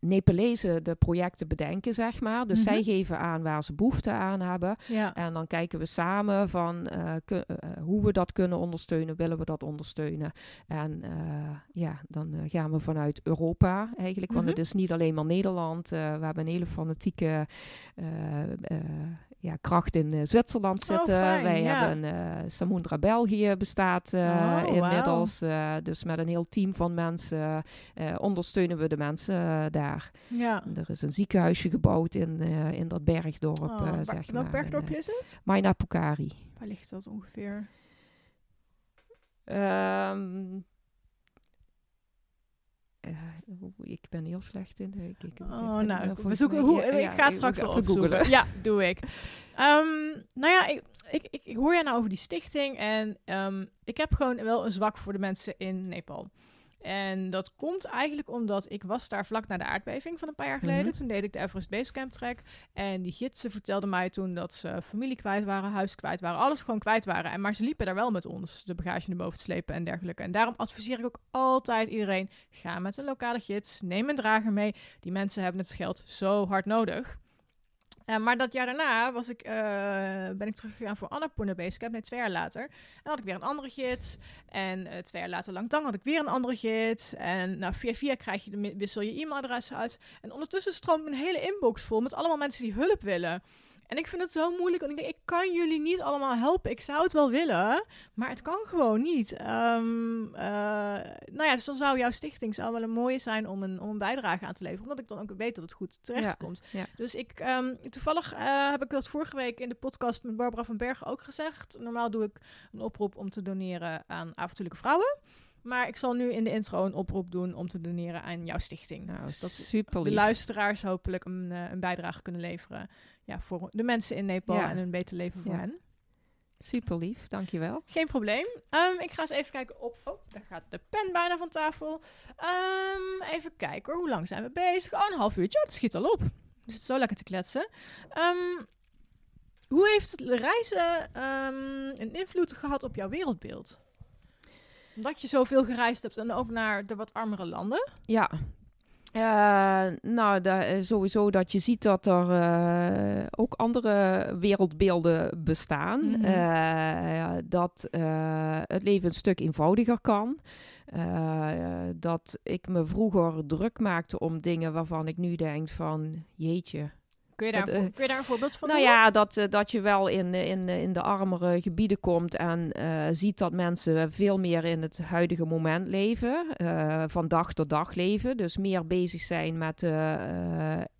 Nepalezen de projecten bedenken, zeg maar. Dus mm -hmm. zij geven aan waar ze behoefte aan hebben.
Ja.
En dan kijken we samen van uh, uh, hoe we dat kunnen ondersteunen, willen we dat ondersteunen. En uh, ja, dan gaan we vanuit Europa eigenlijk, want mm -hmm. het is niet alleen maar Nederland. we hebben een hele fanatieke ja, kracht in uh, Zwitserland zitten.
Oh, fijn,
Wij
ja.
hebben uh, Samundra België bestaat uh,
oh,
inmiddels. Wow. dus met een heel team van mensen ondersteunen we de mensen daar.
Ja.
Er is een ziekenhuisje gebouwd in, in dat bergdorp.
Oh,
zeg
welk
maar.
bergdorpje is het?
Maina Pukari.
Waar ligt dat ongeveer?
Um, uh, ik ben heel slecht in. Ik, ik,
oh, nou, we zoeken hoe. Ja, ik ga het straks wel googlen. Ja, doe ik. Um, nou ja, ik, ik, ik, ik, hoor jij nou over die stichting en um, ik heb gewoon wel een zwak voor de mensen in Nepal. En dat komt eigenlijk omdat ik was daar vlak na de aardbeving van een paar jaar geleden. Mm -hmm. Toen deed ik de Everest Basecamp trek. En die gidsen vertelden mij toen dat ze familie kwijt waren, huis kwijt waren, alles gewoon kwijt waren. En maar ze liepen daar wel met ons, de bagage naar boven te slepen en dergelijke. En daarom adviseer ik ook altijd iedereen, ga met een lokale gids, neem een drager mee. Die mensen hebben het geld zo hard nodig. Uh, maar dat jaar daarna was ik, uh, ben ik teruggegaan voor Annapurna Basecamp, nee, twee jaar later. En had ik weer een andere gids. En uh, twee jaar later, lang had ik weer een andere gids. En nou, via via krijg je de, wissel je e-mailadres uit. En ondertussen stroomt mijn hele inbox vol met allemaal mensen die hulp willen. En ik vind het zo moeilijk, want ik denk, ik kan jullie niet allemaal helpen. Ik zou het wel willen, maar het kan gewoon niet. Um, uh, nou ja, dus dan zou jouw stichting zou wel een mooie zijn om een, om een bijdrage aan te leveren. Omdat ik dan ook weet dat het goed terecht komt.
Ja, ja.
Dus ik, um, toevallig uh, heb ik dat vorige week in de podcast met Barbara van Bergen ook gezegd. Normaal doe ik een oproep om te doneren aan avontuurlijke vrouwen. Maar ik zal nu in de intro een oproep doen om te doneren aan jouw stichting.
Nou,
Dus dat
super
de
lief.
luisteraars hopelijk een, eh, een bijdrage kunnen leveren. Ja, voor de mensen in Nepal
Ja.
en een beter leven voor
Ja.
hen.
Super lief, dankjewel.
Geen probleem. Ehm, ik ga eens even kijken op. Oh, daar gaat de pen bijna van tafel. Ehm, even kijken hoor. Hoe lang zijn we bezig? Oh, een half uurtje. Oh, dat schiet al op. We zitten zo lekker te kletsen. Ehm, hoe heeft het reizen een invloed gehad op jouw wereldbeeld? Omdat je zoveel gereisd hebt en ook naar de wat armere landen.
Ja. Eh, nou, da- eh, sowieso dat je ziet dat er eh, ook andere wereldbeelden bestaan.
Mhm.
Dat het leven een stuk eenvoudiger kan. Dat ik me vroeger druk maakte om dingen waarvan ik nu denk van jeetje.
Kun je daar,
Dat, eh,
kun je daar een voorbeeld van
Nou ja, dat, eh, dat je wel in, eh, in, in de armere gebieden komt en ziet dat mensen veel meer in het huidige moment leven, van dag tot dag leven. Dus meer bezig zijn met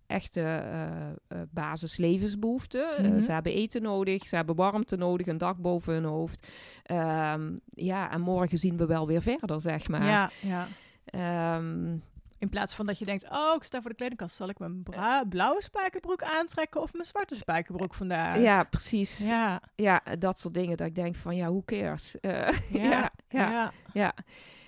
echte eh, eh, basislevensbehoeften. Eh,
Mhm.
ze hebben eten nodig, ze hebben warmte nodig, een dak boven hun hoofd. Ehm, ja, en morgen zien we wel weer verder, zeg maar.
Ja, ja.
Ehm,
In plaats van dat je denkt, oh, ik sta voor de kledingkast. Zal ik mijn blauwe spijkerbroek aantrekken of mijn zwarte spijkerbroek vandaag?
ja, precies.
Ja,
Ja, dat soort dingen dat ik denk van, ja, who cares? Eh,
ja,
ja, ja.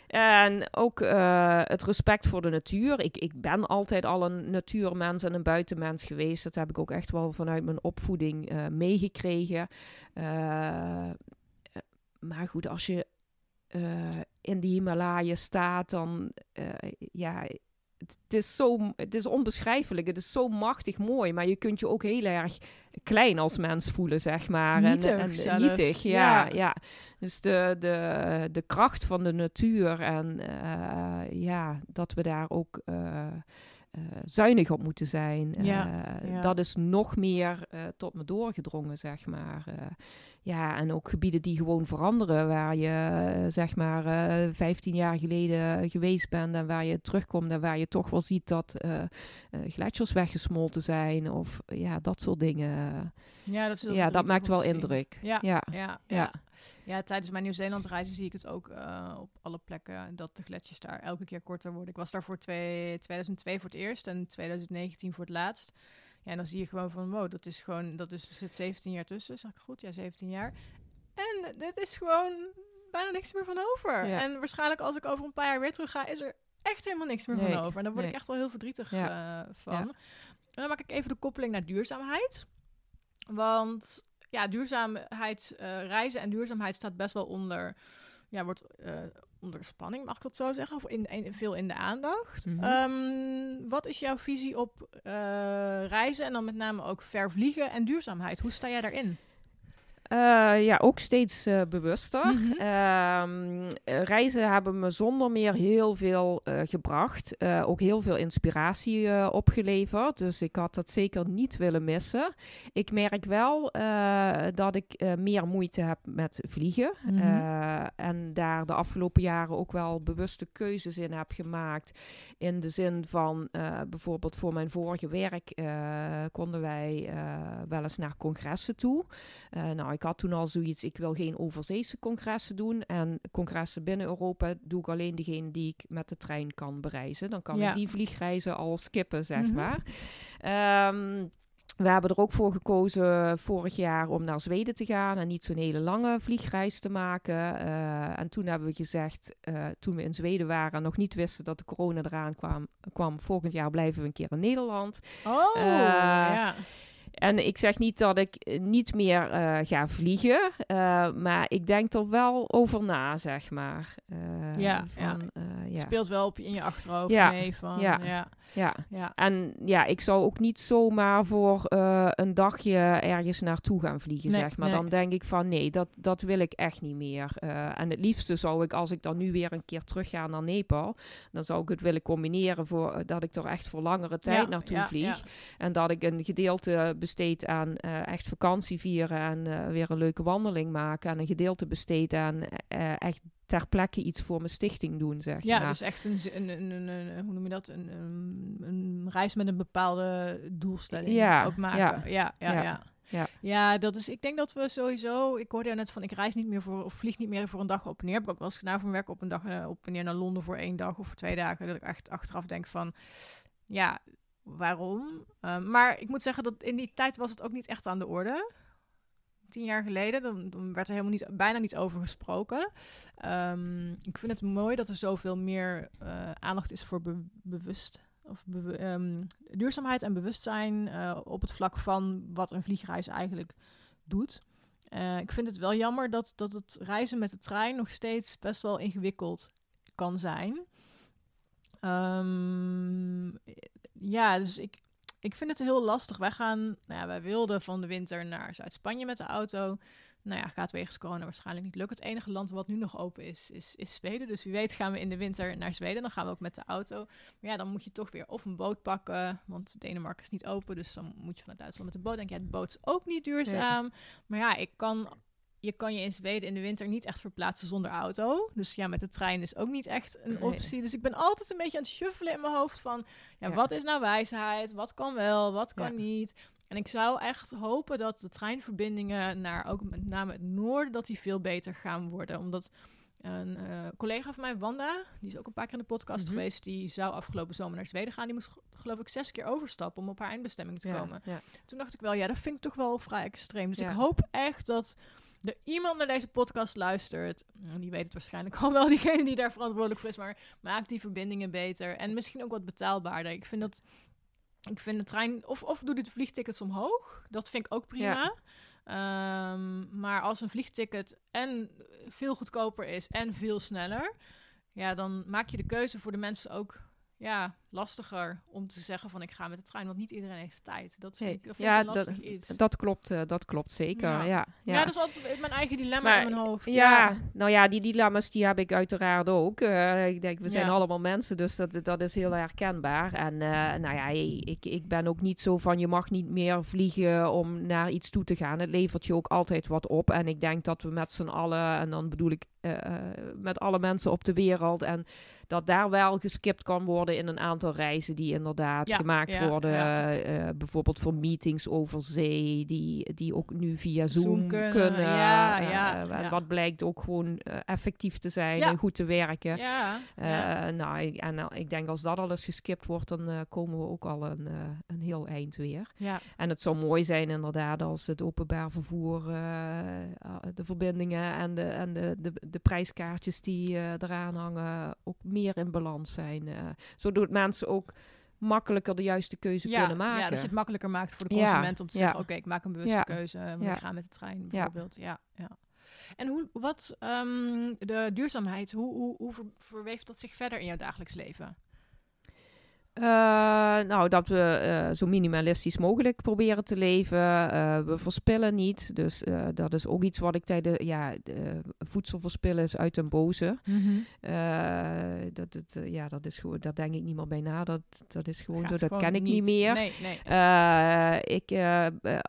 En ook eh, het respect voor de natuur. Ik, ik ben altijd al een natuurmens en een buitenmens geweest. Dat heb ik ook echt wel vanuit mijn opvoeding eh, meegekregen. Maar goed, als je eh, in de Himalaya staat, dan eh, ja. Het het is, zo, het is onbeschrijfelijk. Het is zo machtig mooi. Maar je kunt je ook heel erg klein als mens voelen, zeg maar.
Nietig
en, en,
zelfs,
nietig, ja,
ja.
ja. Dus de, de, de kracht van de natuur en eh, ja, dat we daar ook eh, eh, zuinig op moeten zijn.
Ja,
Eh,
ja.
Dat is nog meer eh, tot me doorgedrongen, zeg maar. Ja, en ook gebieden die gewoon veranderen, waar je eh, zeg maar eh 15 jaar geleden geweest bent en waar je terugkomt en waar je toch wel ziet dat eh, gletsjers weggesmolten zijn of ja, dat soort dingen.
Ja, dat,
ja, dat maakt wel
zien.
indruk.
Ja,
Ja.
ja, ja. Tijdens mijn Nieuw-Zeeland reizen zie ik het ook op alle plekken dat de gletsjers daar elke keer korter worden. Ik was daar voor twee, 2002 voor het eerst en 2019 voor het laatst. Ja, en dan zie je gewoon van, wow, dat is gewoon, dat is, er zit 17 jaar tussen, zeg ik goed? Ja, 17 jaar. En dit is gewoon bijna niks meer van over.
Ja.
En waarschijnlijk als ik over een paar jaar weer terug ga, is er echt helemaal niks meer
Nee,
van over. En daar word ik echt wel heel verdrietig
Ja.
eh, van.
Ja.
En dan maak ik even de koppeling naar duurzaamheid. Want ja, duurzaamheid, eh, reizen en duurzaamheid staat best wel onder, ja, wordt eh, onder spanning, mag ik dat zo zeggen? Of in, in- veel in de aandacht.
Mhm.
Ehm, wat is jouw visie op eh, reizen en dan met name ook ver vliegen en duurzaamheid? Hoe sta jij daarin?
Eh, ja, ook steeds eh, bewuster.
Mhm.
Ehm, eh, reizen hebben me zonder meer heel veel eh, gebracht. Ook heel veel inspiratie opgeleverd. Dus ik had dat zeker niet willen missen. Ik merk wel dat ik meer moeite heb met vliegen.
Mhm.
En daar de afgelopen jaren ook wel bewuste keuzes in heb gemaakt. In de zin van bijvoorbeeld voor mijn vorige werk konden wij wel eens naar congressen toe. Nou, ik had toen al zoiets, ik wil geen overzeese congressen doen. En congressen binnen Europa doe ik alleen degene die ik met de trein kan bereizen. Dan kan
Ja.
ik die vliegreizen al skippen, zeg
Mhm.
maar. Ehm, we hebben er ook voor gekozen vorig jaar om naar Zweden te gaan en niet zo'n hele lange vliegreis te maken. Eh, en toen hebben we gezegd, eh, toen we in Zweden waren en nog niet wisten dat de corona eraan kwam, kwam volgend jaar blijven we een keer in Nederland.
Oh,
Eh,
ja.
En ik zeg niet dat ik eh, niet meer eh, ga vliegen, eh, maar ik denk er wel over na, zeg maar. Eh,
Ja,
van,
Het
ja.
speelt wel op je, in je achterhoofd
Ja,
mee van,
ja.
ja,
ja.
ja.
En ja, ik zou ook niet zomaar voor een dagje ergens naartoe gaan vliegen,
Nee,
zeg maar.
nee.
Dan denk ik van nee, dat, dat wil ik echt niet meer. En het liefste zou ik, als ik dan nu weer een keer terug ga naar Nepal, dan zou ik het willen combineren voor dat ik er echt voor langere tijd
Ja,
naartoe
ja,
vlieg.
ja.
En dat ik een gedeelte besteed aan eh, echt vakantie vieren en eh, weer een leuke wandeling maken. En een gedeelte besteed aan eh, echt ter plekke iets voor mijn stichting doen, zeg
Ja,
maar.
dus echt een, een, een, hoe noem je dat? Een, een, reis met een bepaalde doelstelling
Ja,
ook maken.
ja,
Ja, ja, ja.
Ja.
ja. Dat is. Ik denk dat we sowieso. Ik hoorde ja net van. Ik reis niet meer voor. of vlieg niet meer voor een dag op en neer. Heb ik ook wel eens gedaan voor mijn werk op een dag. op en neer naar Londen voor één dag of voor twee dagen. Dat ik echt achteraf denk van. Ja, waarom? Ehm, maar ik moet zeggen dat in die tijd was het ook niet echt aan de orde. Tien jaar geleden, dan, dan werd er helemaal niet, bijna niet over gesproken. Ehm, ik vind het mooi dat er zoveel meer eh, aandacht is voor be- bewust of bewu- ehm, duurzaamheid en bewustzijn eh, op het vlak van wat een vliegreis eigenlijk doet. Eh, ik vind het wel jammer dat, dat het reizen met de trein nog steeds best wel ingewikkeld kan zijn. Ja, dus ik, ik vind het heel lastig. Wij gaan, nou ja, wij wilden van de winter naar Zuid-Spanje met de auto. Nou ja, gaat wegens corona waarschijnlijk niet lukken. Het enige land wat nu nog open is, is, is Zweden. Dus wie weet gaan we in de winter naar Zweden. Dan gaan we ook met de auto. Maar ja, dan moet je toch weer of een boot pakken. Want Denemarken is niet open. Dus dan moet je vanuit Duitsland met de boot. Denk je, ja, de boot is ook niet duurzaam. Maar ja, ik kan, je kan je in Zweden in de winter niet echt verplaatsen zonder auto. Dus ja, met de trein is ook niet echt een
Nee.
optie. Dus ik ben altijd een beetje aan het shuffelen in mijn hoofd van... Ja,
Ja.
wat is nou wijsheid? Wat kan wel? Wat kan
Ja.
niet? En ik zou echt hopen dat de treinverbindingen naar ook met name het noorden, dat die veel beter gaan worden. Omdat een eh, collega van mij, Wanda, die is ook een paar keer in de podcast
Mhm.
geweest, die zou afgelopen zomer naar Zweden gaan. Die moest geloof ik zes keer overstappen om op haar eindbestemming te
Ja,
komen. Toen dacht ik wel, ja, dat vind ik toch wel vrij extreem. Dus ik hoop echt dat er iemand naar deze podcast luistert. Nou, Die weet het waarschijnlijk al wel, diegene die daar verantwoordelijk voor is. Maar maak die verbindingen beter. En misschien ook wat betaalbaarder. Ik vind dat... Ik vind de trein... Of, of doe de vliegtickets omhoog. Dat vind ik ook prima. Ehm, maar als een vliegticket en veel goedkoper is en veel sneller... Ja, dan maak je de keuze voor de mensen ook ja, lastiger om te zeggen van ik ga met de trein, want niet iedereen heeft tijd. Dat vind ik, dat vind
ja, dat-
iets.
Dat klopt, eh, dat klopt zeker.
Ja.
Ja, ja,
ja. dat is altijd mijn eigen dilemma
Maar,
in mijn hoofd.
Ja, nou ja, die dilemma's die heb ik uiteraard ook. Eh, ik denk, we zijn allemaal mensen, dus dat, dat is heel herkenbaar. En eh, nou ja, ik, ik ben ook niet zo van je mag niet meer vliegen om naar iets toe te gaan. Het levert je ook altijd wat op. En ik denk dat we met z'n allen, en dan bedoel ik met alle mensen op de wereld, en dat daar wel geskipt kan worden in een aantal reizen die inderdaad
Ja,
gemaakt
ja,
worden.
ja.
eh, bijvoorbeeld voor meetings over zee, die, die ook nu via Zoom,
Zoom kunnen,
kunnen.
ja,
Eh, wat blijkt ook gewoon eh, effectief te zijn en goed te werken. Eh. Nou, ik- en eh, ik denk als dat alles geskipt wordt, dan eh, komen we ook al een, eh, een heel eind weer.
ja.
En het zou mooi zijn inderdaad als het openbaar vervoer, eh, eh, de verbindingen en de, en de, de, de prijskaartjes die eh, eraan hangen ook meer in balans zijn. eh zodat mensen ook makkelijker de juiste keuze
Ja,
kunnen maken.
ja, dat je het makkelijker maakt voor de consument om te zeggen, oké, ik maak een bewuste keuze, eh, want
ja.
ik ga met de trein bijvoorbeeld. Ja, ja. En hoe, wat, ehm, de duurzaamheid, hoe, hoe, hoe ver- verweeft dat zich verder in jouw dagelijks leven?
Eh, nou, dat we eh, zo minimalistisch mogelijk proberen te leven. Eh, we verspillen niet. Dus dat is ook iets wat ik tijdens... Ja, de- voedsel verspillen is uit den boze. Eh, dat, het, eh, ja, dat is gewoon... Daar denk ik niet meer bij na. Dat, dat is gewoon
Gaat
zo. Dat
gewoon
ken ik niet, meer.
Nee, nee.
Ik,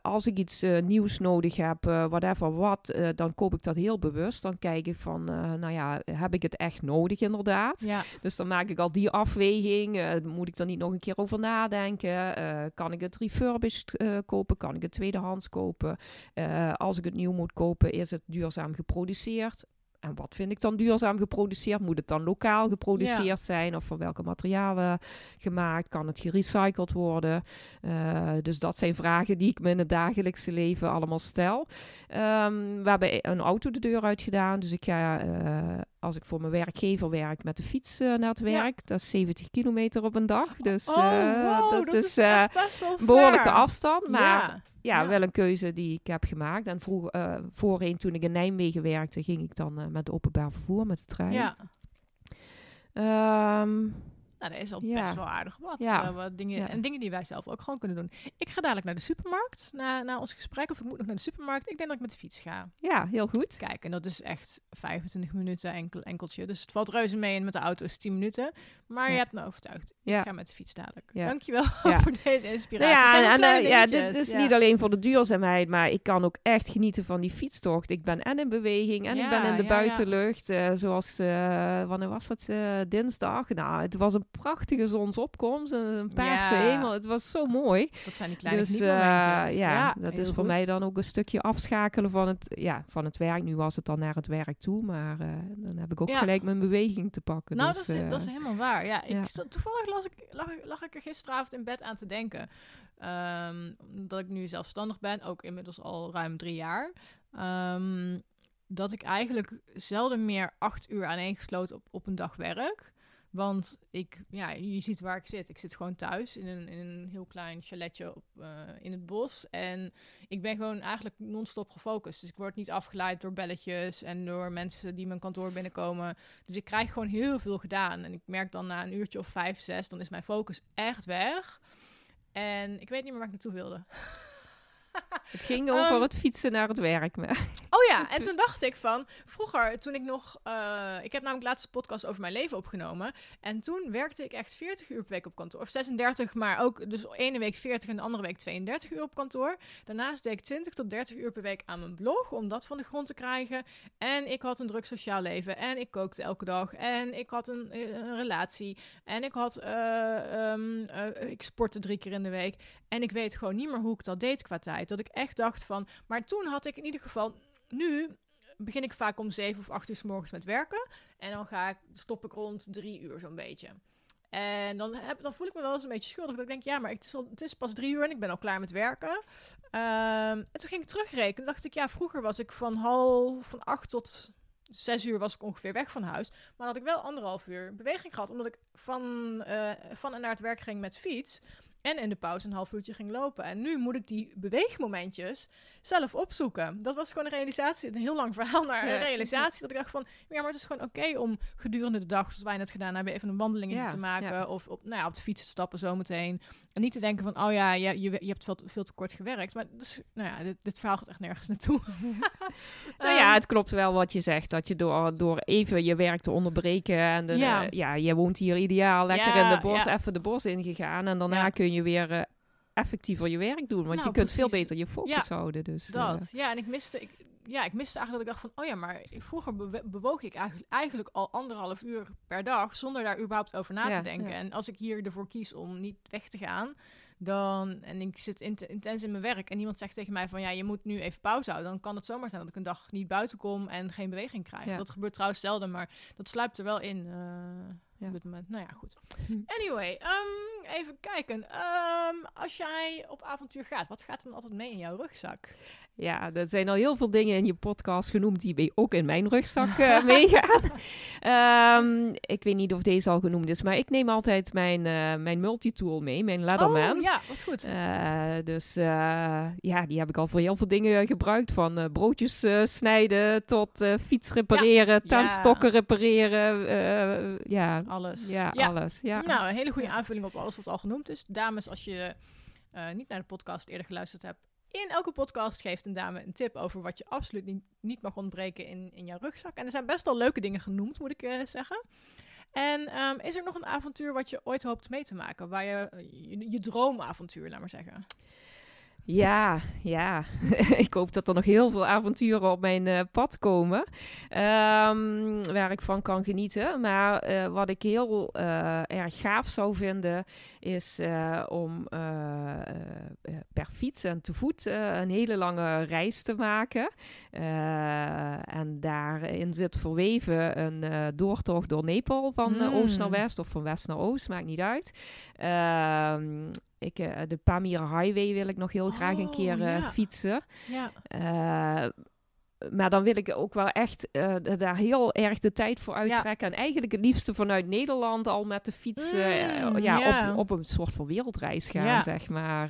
als ik iets nieuws nodig heb, whatever wat, dan koop ik dat heel bewust. Dan kijk ik van, nou ja, heb ik het echt nodig inderdaad?
Ja,
Dus dan maak ik al die afweging. Moet ik er niet nog een keer over nadenken? Eh, kan ik het refurbished eh, kopen? Kan ik het tweedehands kopen? Eh, als ik het nieuw moet kopen, is het duurzaam geproduceerd? En wat vind ik dan duurzaam geproduceerd? Moet het dan lokaal geproduceerd
Ja.
zijn? Of van welke materialen gemaakt? Kan het gerecycled worden? Dus dat zijn vragen die ik me in het dagelijkse leven allemaal stel. Ehm, we hebben een auto de deur uit gedaan. Dus ik ga, als ik voor mijn werkgever werk, met de fiets naar het
Ja.
werk. Dat is 70 kilometer op een dag. Dus
oh,
eh,
wow,
dat, is, eh, een behoorlijke afstand. Maar ja,
ja.
wel een keuze die ik heb gemaakt. En vroeg, eh, voorheen, toen ik in Nijmegen werkte, ging ik dan met openbaar vervoer, met de trein.
ja.
Ehm,
Nou, dat is al
Ja.
best wel aardig wat.
Ja.
Eh, wat dingen,
Ja.
En dingen die wij zelf ook gewoon kunnen doen. Ik ga dadelijk naar de supermarkt, na, na ons gesprek. Of ik moet nog naar de supermarkt. Ik denk dat ik met de fiets ga.
ja, heel goed.
Kijk, en dat is echt 25 minuten enkel, enkeltje. Dus het valt reuze mee en met de auto is 10 minuten. Maar je hebt me overtuigd.
Ja.
Ik ga met de fiets dadelijk.
Ja.
Dankjewel voor deze
Nou
inspiratie. Zijn
ja, en, eh, ja, dit is niet alleen voor de duurzaamheid, maar ik kan ook echt genieten van die fietstocht. Ik ben en in beweging en ik ben in de buitenlucht. eh, zoals, wanneer was eh, dinsdag. Nou, het was een prachtige zonsopkomst en een paarse
Ja.
hemel. Het was zo mooi.
Dat zijn die kleine
dus eh, ja, dat is voor
goed.
mij dan ook een stukje afschakelen van het, ja, van het werk. Nu was het dan naar het werk toe, maar eh, dan heb ik ook
Ja.
gelijk mijn beweging te pakken.
Nou,
dus,
dat, is,
eh,
dat is helemaal waar. Ja, ik toevallig las ik, lag, ik- lag ik er gisteravond in bed aan te denken. Ehm, omdat ik nu zelfstandig ben, ook inmiddels al ruim drie jaar. Ehm, dat ik eigenlijk zelden meer acht uur aaneengesloten op, op een dag werk. Want ik, ja, je ziet waar ik zit. Ik zit gewoon thuis in een, in een heel klein chaletje op, eh, in het bos. En ik ben gewoon eigenlijk non-stop gefocust. Dus ik word niet afgeleid door belletjes en door mensen die mijn kantoor binnenkomen. Dus ik krijg gewoon heel veel gedaan. En ik merk dan na een uurtje of vijf, zes, dan is mijn focus echt weg. En ik weet niet meer waar ik naartoe wilde.
Het ging over
Ehm,
het fietsen naar het werk. Maar,
Oh ja, en toen dacht ik van, vroeger toen ik nog, eh, ik heb namelijk laatst een podcast over mijn leven opgenomen. En toen werkte ik echt 40 uur per week op kantoor. Of 36, maar ook dus ene week 40 en de andere week 32 uur op kantoor. Daarnaast deed ik 20 tot 30 uur per week aan mijn blog, om dat van de grond te krijgen. En ik had een druk sociaal leven. En ik kookte elke dag. En ik had een, eh, een relatie. En ik had, eh, ehm, eh, ik sportte drie keer in de week. En ik weet gewoon niet meer hoe ik dat deed qua tijd. Dat ik echt dacht van, maar toen had ik in ieder geval, nu begin ik vaak om zeven of acht uur s morgens met werken. En dan ga ik, stop ik rond drie uur zo'n beetje. En dan, dan voel ik me wel eens een beetje schuldig. Dat ik denk, ja, maar het is, het is pas drie uur en ik ben al klaar met werken. Ehm, en toen ging ik terugrekenen. dacht ik, ja, vroeger was ik van half, van acht tot zes uur was ik ongeveer weg van huis. Maar had ik wel anderhalf uur beweging gehad. Omdat ik van, eh, van en naar het werk ging met fiets. En in de pauze een half uurtje ging lopen. En nu moet ik die beweegmomentjes zelf opzoeken. Dat was gewoon een realisatie. Een heel lang verhaal naar
Ja.
een realisatie. Dat ik dacht van, ja, maar het is gewoon oké om gedurende de dag, zoals wij net gedaan hebben, even een wandeling
Ja,
te maken.
ja.
Of op, nou ja, op de fiets te stappen zometeen. En niet te denken van, oh ja, je, je, je hebt veel, te- veel te kort gewerkt. Maar dus, nou ja, dit, dit verhaal gaat echt nergens naartoe.
nou ja,
Ehm,
het klopt wel wat je zegt. Dat je door, door even je werk te onderbreken. En de,
Ja.
ja. ja, je woont hier ideaal. Lekker in de bos, even de bos ingegaan. En daarna
Ja.
Kun je weer eh, effectiever je werk doen. Want
Nou,
je kunt veel beter je focus houden. Dus, eh,
Dat, ja. En ik miste, ik, ja, ik miste eigenlijk dat ik dacht van, oh ja, maar vroeger bewoog ik eigenlijk, eigenlijk al anderhalf uur per dag zonder daar überhaupt over na
Ja,
te denken.
ja.
En als ik hier ervoor kies om niet weg te gaan, dan, en ik zit int- intens in mijn werk en iemand zegt tegen mij van, ja, je moet nu even pauze houden, dan kan het zomaar zijn dat ik een dag niet buiten kom en geen beweging krijg. Dat gebeurt trouwens zelden, maar dat sluipt er wel in. eh,
Ja.
Op dit moment. Nou ja, goed.
Hm.
Anyway, ehm, even kijken. Ehm, als jij op avontuur gaat, wat gaat er dan altijd mee in jouw rugzak?
Ja, er zijn al heel veel dingen in je podcast genoemd die bij- ook in mijn rugzak eh, meegaan. Ehm, ik weet niet of deze al genoemd is, maar ik neem altijd mijn, eh, mijn multitool mee, mijn Leatherman.
Oh ja, wat goed.
Eh, dus ja, die heb ik al voor heel veel dingen gebruikt. Van broodjes snijden tot fiets repareren,
Ja.
tandstokken repareren. ja,
alles.
ja, alles. Ja.
Nou, een hele goede aanvulling op alles wat al genoemd is. Dames, als je niet naar de podcast eerder geluisterd hebt. In elke podcast geeft een dame een tip over wat je absoluut niet, mag ontbreken in, in jouw rugzak. En er zijn best wel leuke dingen genoemd, moet ik eh, zeggen. En ehm, is er nog een avontuur wat je ooit hoopt mee te maken? Waar je, je droomavontuur, laat maar zeggen.
Ja, ja. ik hoop dat er nog heel veel avonturen op mijn eh, pad komen. ehm, waar ik van kan genieten. Maar eh, wat ik heel eh, erg gaaf zou vinden, is om per fiets en te voet een hele lange reis te maken. En daarin zit verweven een doortocht door Nepal van oost naar
Mm.
west of van west naar oost, maakt niet uit. Ik, eh, de Pamir Highway wil ik nog heel graag een
Oh,
keer eh,
ja.
fietsen.
Ja.
Eh, maar dan wil ik ook wel echt daar heel erg de tijd voor uittrekken. En eigenlijk het liefste vanuit Nederland al met de fiets
Mm,
ja. Op, op een soort van wereldreis gaan, zeg maar.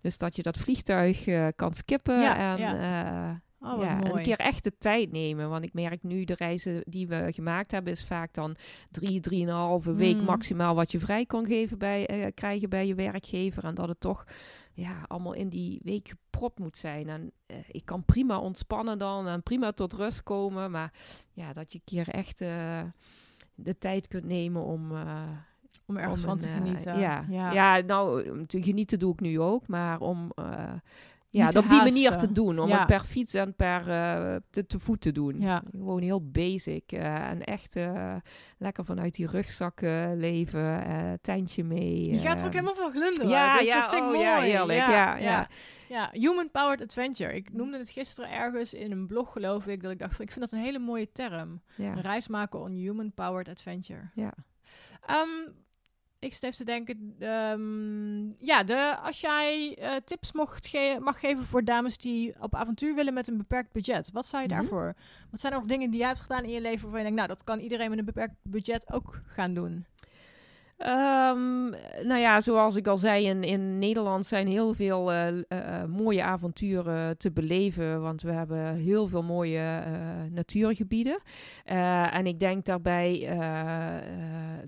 Dus dat je dat vliegtuig kan skippen.
Ja,
en,
Oh,
ja,
mooi.
een keer echt de tijd nemen. Want ik merk nu, de reizen die we gemaakt hebben, is vaak dan drie, drieënhalve week
Mm.
maximaal wat je vrij kan geven bij, eh, krijgen bij je werkgever. En dat het toch ja, allemaal in die week gepropt moet zijn. En eh, ik kan prima ontspannen dan en prima tot rust komen. Maar ja, dat je een keer echt eh, de tijd kunt nemen om... eh,
Om ergens
om
van
een,
te
eh,
genieten.
ja,
ja.
ja. nou, om te genieten doe ik nu ook. Maar om... ja, op die manier te doen. Om
Ja.
het per fiets en per eh, te, te voet te doen.
Ja.
Gewoon heel basic. eh, en echt eh, lekker vanuit die rugzak eh, leven. tentje mee.
Je gaat er ook helemaal veel glunderen.
Ja,
dus
ja,
dat vind ik
oh,
mooi.
ja, heerlijk. Ja, ja.
Ja, Human Powered Adventure. Ik noemde het gisteren ergens in een blog, geloof ik, dat ik dacht, van, ik vind dat een hele mooie term.
ja.
Een reis maken on Human Powered Adventure.
Ja.
Ehm, ik even te denken, ehm, ja, de, als jij eh, tips mocht ge- mag geven voor dames die op avontuur willen met een beperkt budget, wat zou je
Mhm.
daarvoor? Wat zijn er nog dingen die jij hebt gedaan in je leven waarvan je denkt, nou, dat kan iedereen met een beperkt budget ook gaan doen?
Ehm, nou ja, zoals ik al zei, in, in Nederland zijn heel veel eh, eh, eh, mooie avonturen te beleven. Want we hebben heel veel mooie natuurgebieden. En ik denk daarbij,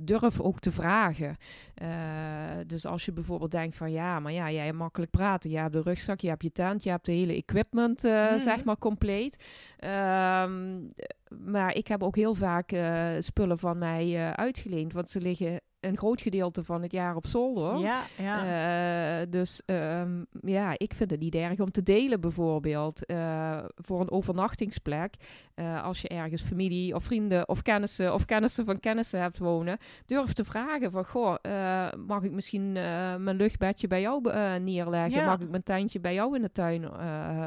durf ook te vragen. Dus als je bijvoorbeeld denkt van ja, maar ja, jij hebt makkelijk praten. Je hebt de rugzak, je hebt je tent, je hebt de hele equipment,
Mhm.
zeg maar, compleet. Ehm, maar ik heb ook heel vaak spullen van mij uitgeleend. Want ze liggen een groot gedeelte van het jaar op zolder.
Ja, ja.
Eh, dus ehm, ja, ik vind het niet erg om te delen bijvoorbeeld. eh, voor een overnachtingsplek. Eh, als je ergens familie of vrienden of kennissen of kennissen van kennissen hebt wonen. Durf te vragen van, goh, mag ik misschien mijn luchtbedje bij jou neerleggen?
Ja.
Mag ik mijn tentje bij jou in de tuin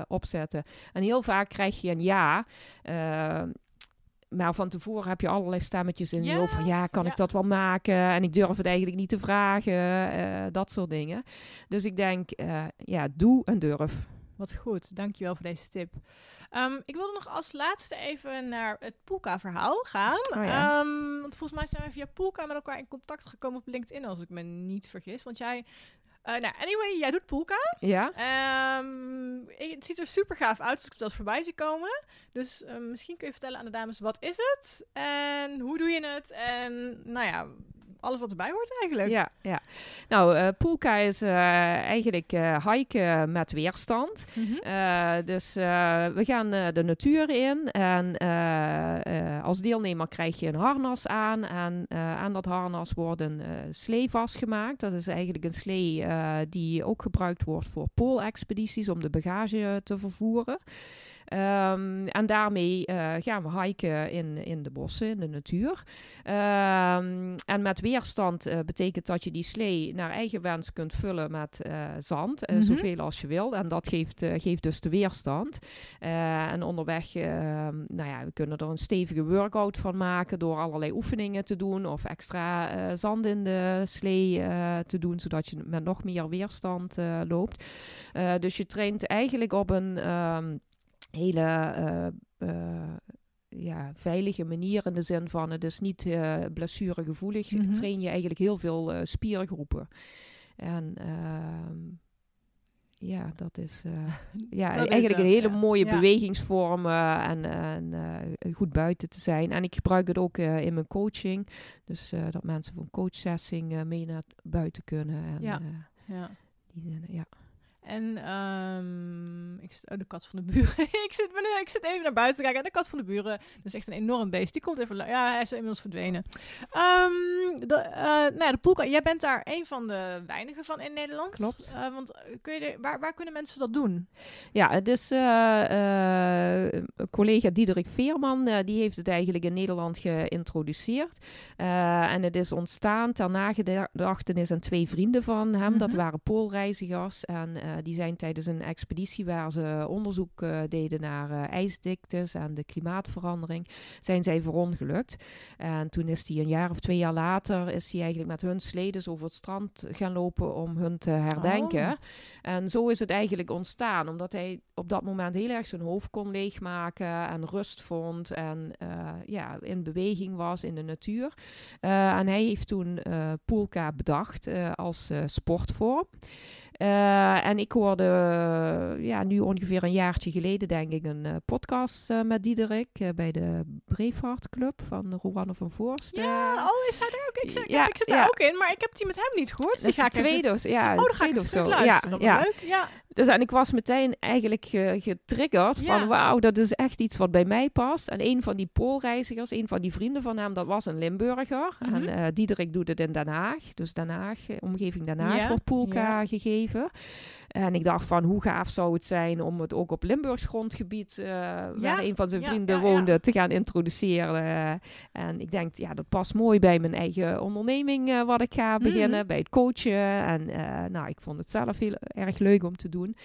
opzetten? En heel vaak krijg je een ja. Maar van tevoren heb je allerlei stemmetjes in je
Ja,
hoofd van ja, kan
ja.
ik dat wel maken? En ik durf het eigenlijk niet te vragen. eh, dat soort dingen. Dus ik denk, eh, ja, doe en durf.
Wat goed, dankjewel voor deze tip. Ehm, ik wilde nog als laatste even naar het Poolka-verhaal gaan.
Oh ja.
Ehm, want volgens mij zijn we via Poolka met elkaar in contact gekomen op LinkedIn, als ik me niet vergis. Want jij, eh, nou, anyway, jij doet Poolka.
Ja?
Ik- het ziet er super gaaf uit als ik dat voorbij zie komen. Dus ehm, misschien kun je vertellen aan de dames, wat is het? En hoe doe je het? En nou ja, alles wat erbij hoort eigenlijk.
Ja, ja. Nou, Poolka is eh, eigenlijk eh hiken met weerstand.
Mhm.
Dus we gaan de natuur in en als deelnemer krijg je een harnas aan. En aan dat harnas wordt een slee vastgemaakt. Dat is eigenlijk een slee die ook gebruikt wordt voor poolexpedities om de bagage te vervoeren. Ehm, en daarmee eh, gaan we hiken in, in de bossen, in de natuur. Ehm, en met weerstand eh, betekent dat je die slee naar eigen wens kunt vullen met eh, zand,
Mhm.
zoveel als je wilt. En dat geeft, geeft dus de weerstand. En onderweg, ehm, nou ja, we kunnen er een stevige workout van maken door allerlei oefeningen te doen of extra zand in de slee te doen, zodat je met nog meer weerstand loopt. Dus je traint eigenlijk op een hele eh, eh, ja, veilige manier in de zin van het is niet eh blessuregevoelig.
Mhm.
Train je eigenlijk heel veel spiergroepen. En ehm, ja, dat is ja,
Dat
eigenlijk een hele
ja.
mooie
Ja.
bewegingsvorm en, en goed buiten te zijn. En ik gebruik het ook in mijn coaching. Dus dat mensen een coachsessing mee naar buiten kunnen. En,
Ja. Ja.
die, zijn- ja.
En ehm, ik zit, oh, de kat van de buren. ik, zit, ik zit even naar buiten te kijken. En de kat van de buren, dat is echt een enorm beest. Die komt even... Ja, hij is inmiddels verdwenen. Ehm, de, eh, nou ja, de. Jij bent daar een van de weinigen van in Nederland.
Klopt.
Eh, want eh, kun je de- waar, waar kunnen mensen dat doen?
Ja, het is een collega Diederik Veerman, die heeft het eigenlijk in Nederland geïntroduceerd. En het is ontstaan ter nagedachtenis aan twee vrienden van hem. Dat
Mhm.
waren poolreizigers en die zijn tijdens een expeditie waar ze onderzoek eh, deden naar eh, ijsdiktes en de klimaatverandering, zijn zij verongelukt. En toen is hij een jaar of twee jaar later, is hij eigenlijk met hun sledes over het strand gaan lopen om hun te herdenken.
Oh.
En zo is het eigenlijk ontstaan, omdat hij op dat moment heel erg zijn hoofd kon leegmaken en rust vond en eh, ja, in beweging was in de natuur. Eh, en hij heeft toen eh Poolka bedacht als sportvorm. En ik hoorde ja, nu ongeveer een jaartje geleden, denk ik, een podcast met Diederik bij de Braveheart Club van Roanne van Voorst.
Ja, oh, is hij daar ook? Ik, zit,
ja,
ik zit
ja.
daar ook in, maar ik heb die met hem niet gehoord. Dus die
is
ga ik
tweede, ja,
Oh, dan ga ik terug luisteren.
Ja, ja.
leuk. Ja.
Dus en ik was meteen eigenlijk ge- getriggerd
Ja.
van wauw, dat is echt iets wat bij mij past. En een van die poolreizigers, een van die vrienden van hem, dat was een Limburger.
Mhm.
En eh Diederik doet het in Den Haag. Dus Den Haag, eh, omgeving Den Haag,
Ja,
wordt poolka
ja.
gegeven. En ik dacht van hoe gaaf zou het zijn om het ook op Limburgs grondgebied, eh, waar een van zijn
ja,
vrienden
ja,
woonde, te gaan introduceren. En ik denk, ja, dat past mooi bij mijn eigen onderneming eh, wat ik ga beginnen,
Mhm.
bij het coachen. En eh, nou, ik vond het zelf heel erg leuk om te doen.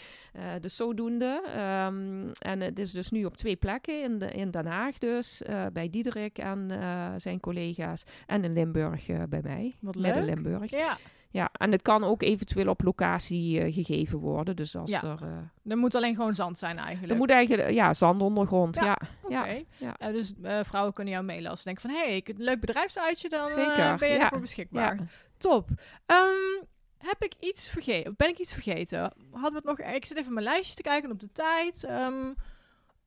Dus zodoende. Ehm, en het is dus nu op twee plekken, in, de, in Den Haag dus, bij Diederik en zijn collega's. En in Limburg bij mij,
Wat
midden
leuk.
Limburg.
Ja,
Ja, en het kan ook eventueel op locatie eh, gegeven worden. Dus als
Ja.
er... eh,
er moet alleen gewoon zand zijn eigenlijk.
er moet eigenlijk, ja, zandondergrond,
Ja,
ja.
Oké.
ja, ja.
Eh, dus eh, vrouwen kunnen jou mailen als ze denken van... hé, hey, ik leuk bedrijfsuitje, dan eh, ben je ervoor beschikbaar.
Ja.
Top. Ehm, heb ik iets vergeten? Ben ik iets vergeten? Hadden we het nog... Ik zit even mijn lijstje te kijken op de tijd. Ehm,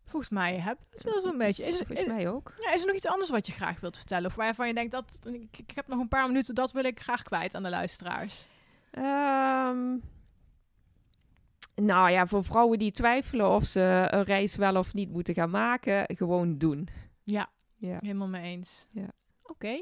volgens mij heb ik het wel zo'n beetje. Is,
Volgens
is,
mij ook.
ja, is er nog iets anders wat je graag wilt vertellen? Of waarvan je denkt, dat, ik, ik heb nog een paar minuten, dat wil ik graag kwijt aan de luisteraars.
Ehm, nou ja, voor vrouwen die twijfelen of ze een reis wel of niet moeten gaan maken, gewoon doen.
Ja,
Ja.
helemaal mee eens.
Ja.
Oké.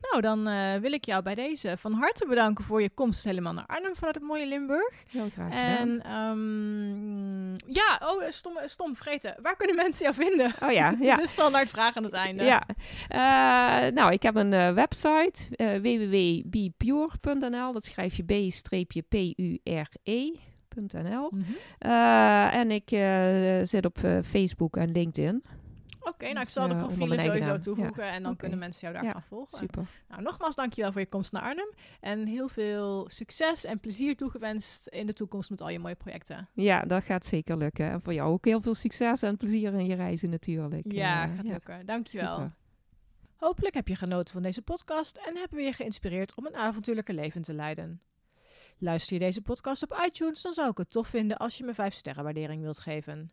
Nou, dan eh, wil ik jou bij deze van harte bedanken voor je komst helemaal naar Arnhem vanuit het mooie Limburg.
Heel graag gedaan.
En ehm, ja, oh, stom, stom vergeten. Waar kunnen mensen jou vinden?
Oh ja, ja.
De standaard vraag aan het einde.
Ja, Eh, nou, ik heb een eh, website, eh www.bepure.nl. Dat schrijf je b-p-u-r-e.nl.
Mhm.
Eh, en ik eh, zit op eh, Facebook en LinkedIn.
Oké, nou ik
Dus,
zal de
eh,
profielen sowieso toevoegen en dan kunnen mensen jou daar
Ja,
gaan volgen.
Super.
Nou, nogmaals dankjewel voor je komst naar Arnhem en heel veel succes en plezier toegewenst in de toekomst met al je mooie projecten.
Ja, dat gaat zeker lukken. En voor jou ook heel veel succes en plezier in je reizen natuurlijk.
Ja,
Eh,
gaat lukken. Dankjewel.
super.
Hopelijk heb je genoten van deze podcast en hebben we je geïnspireerd om een avontuurlijke leven te leiden. Luister je deze podcast op iTunes, dan zou ik het tof vinden als je me 5 sterren waardering wilt geven.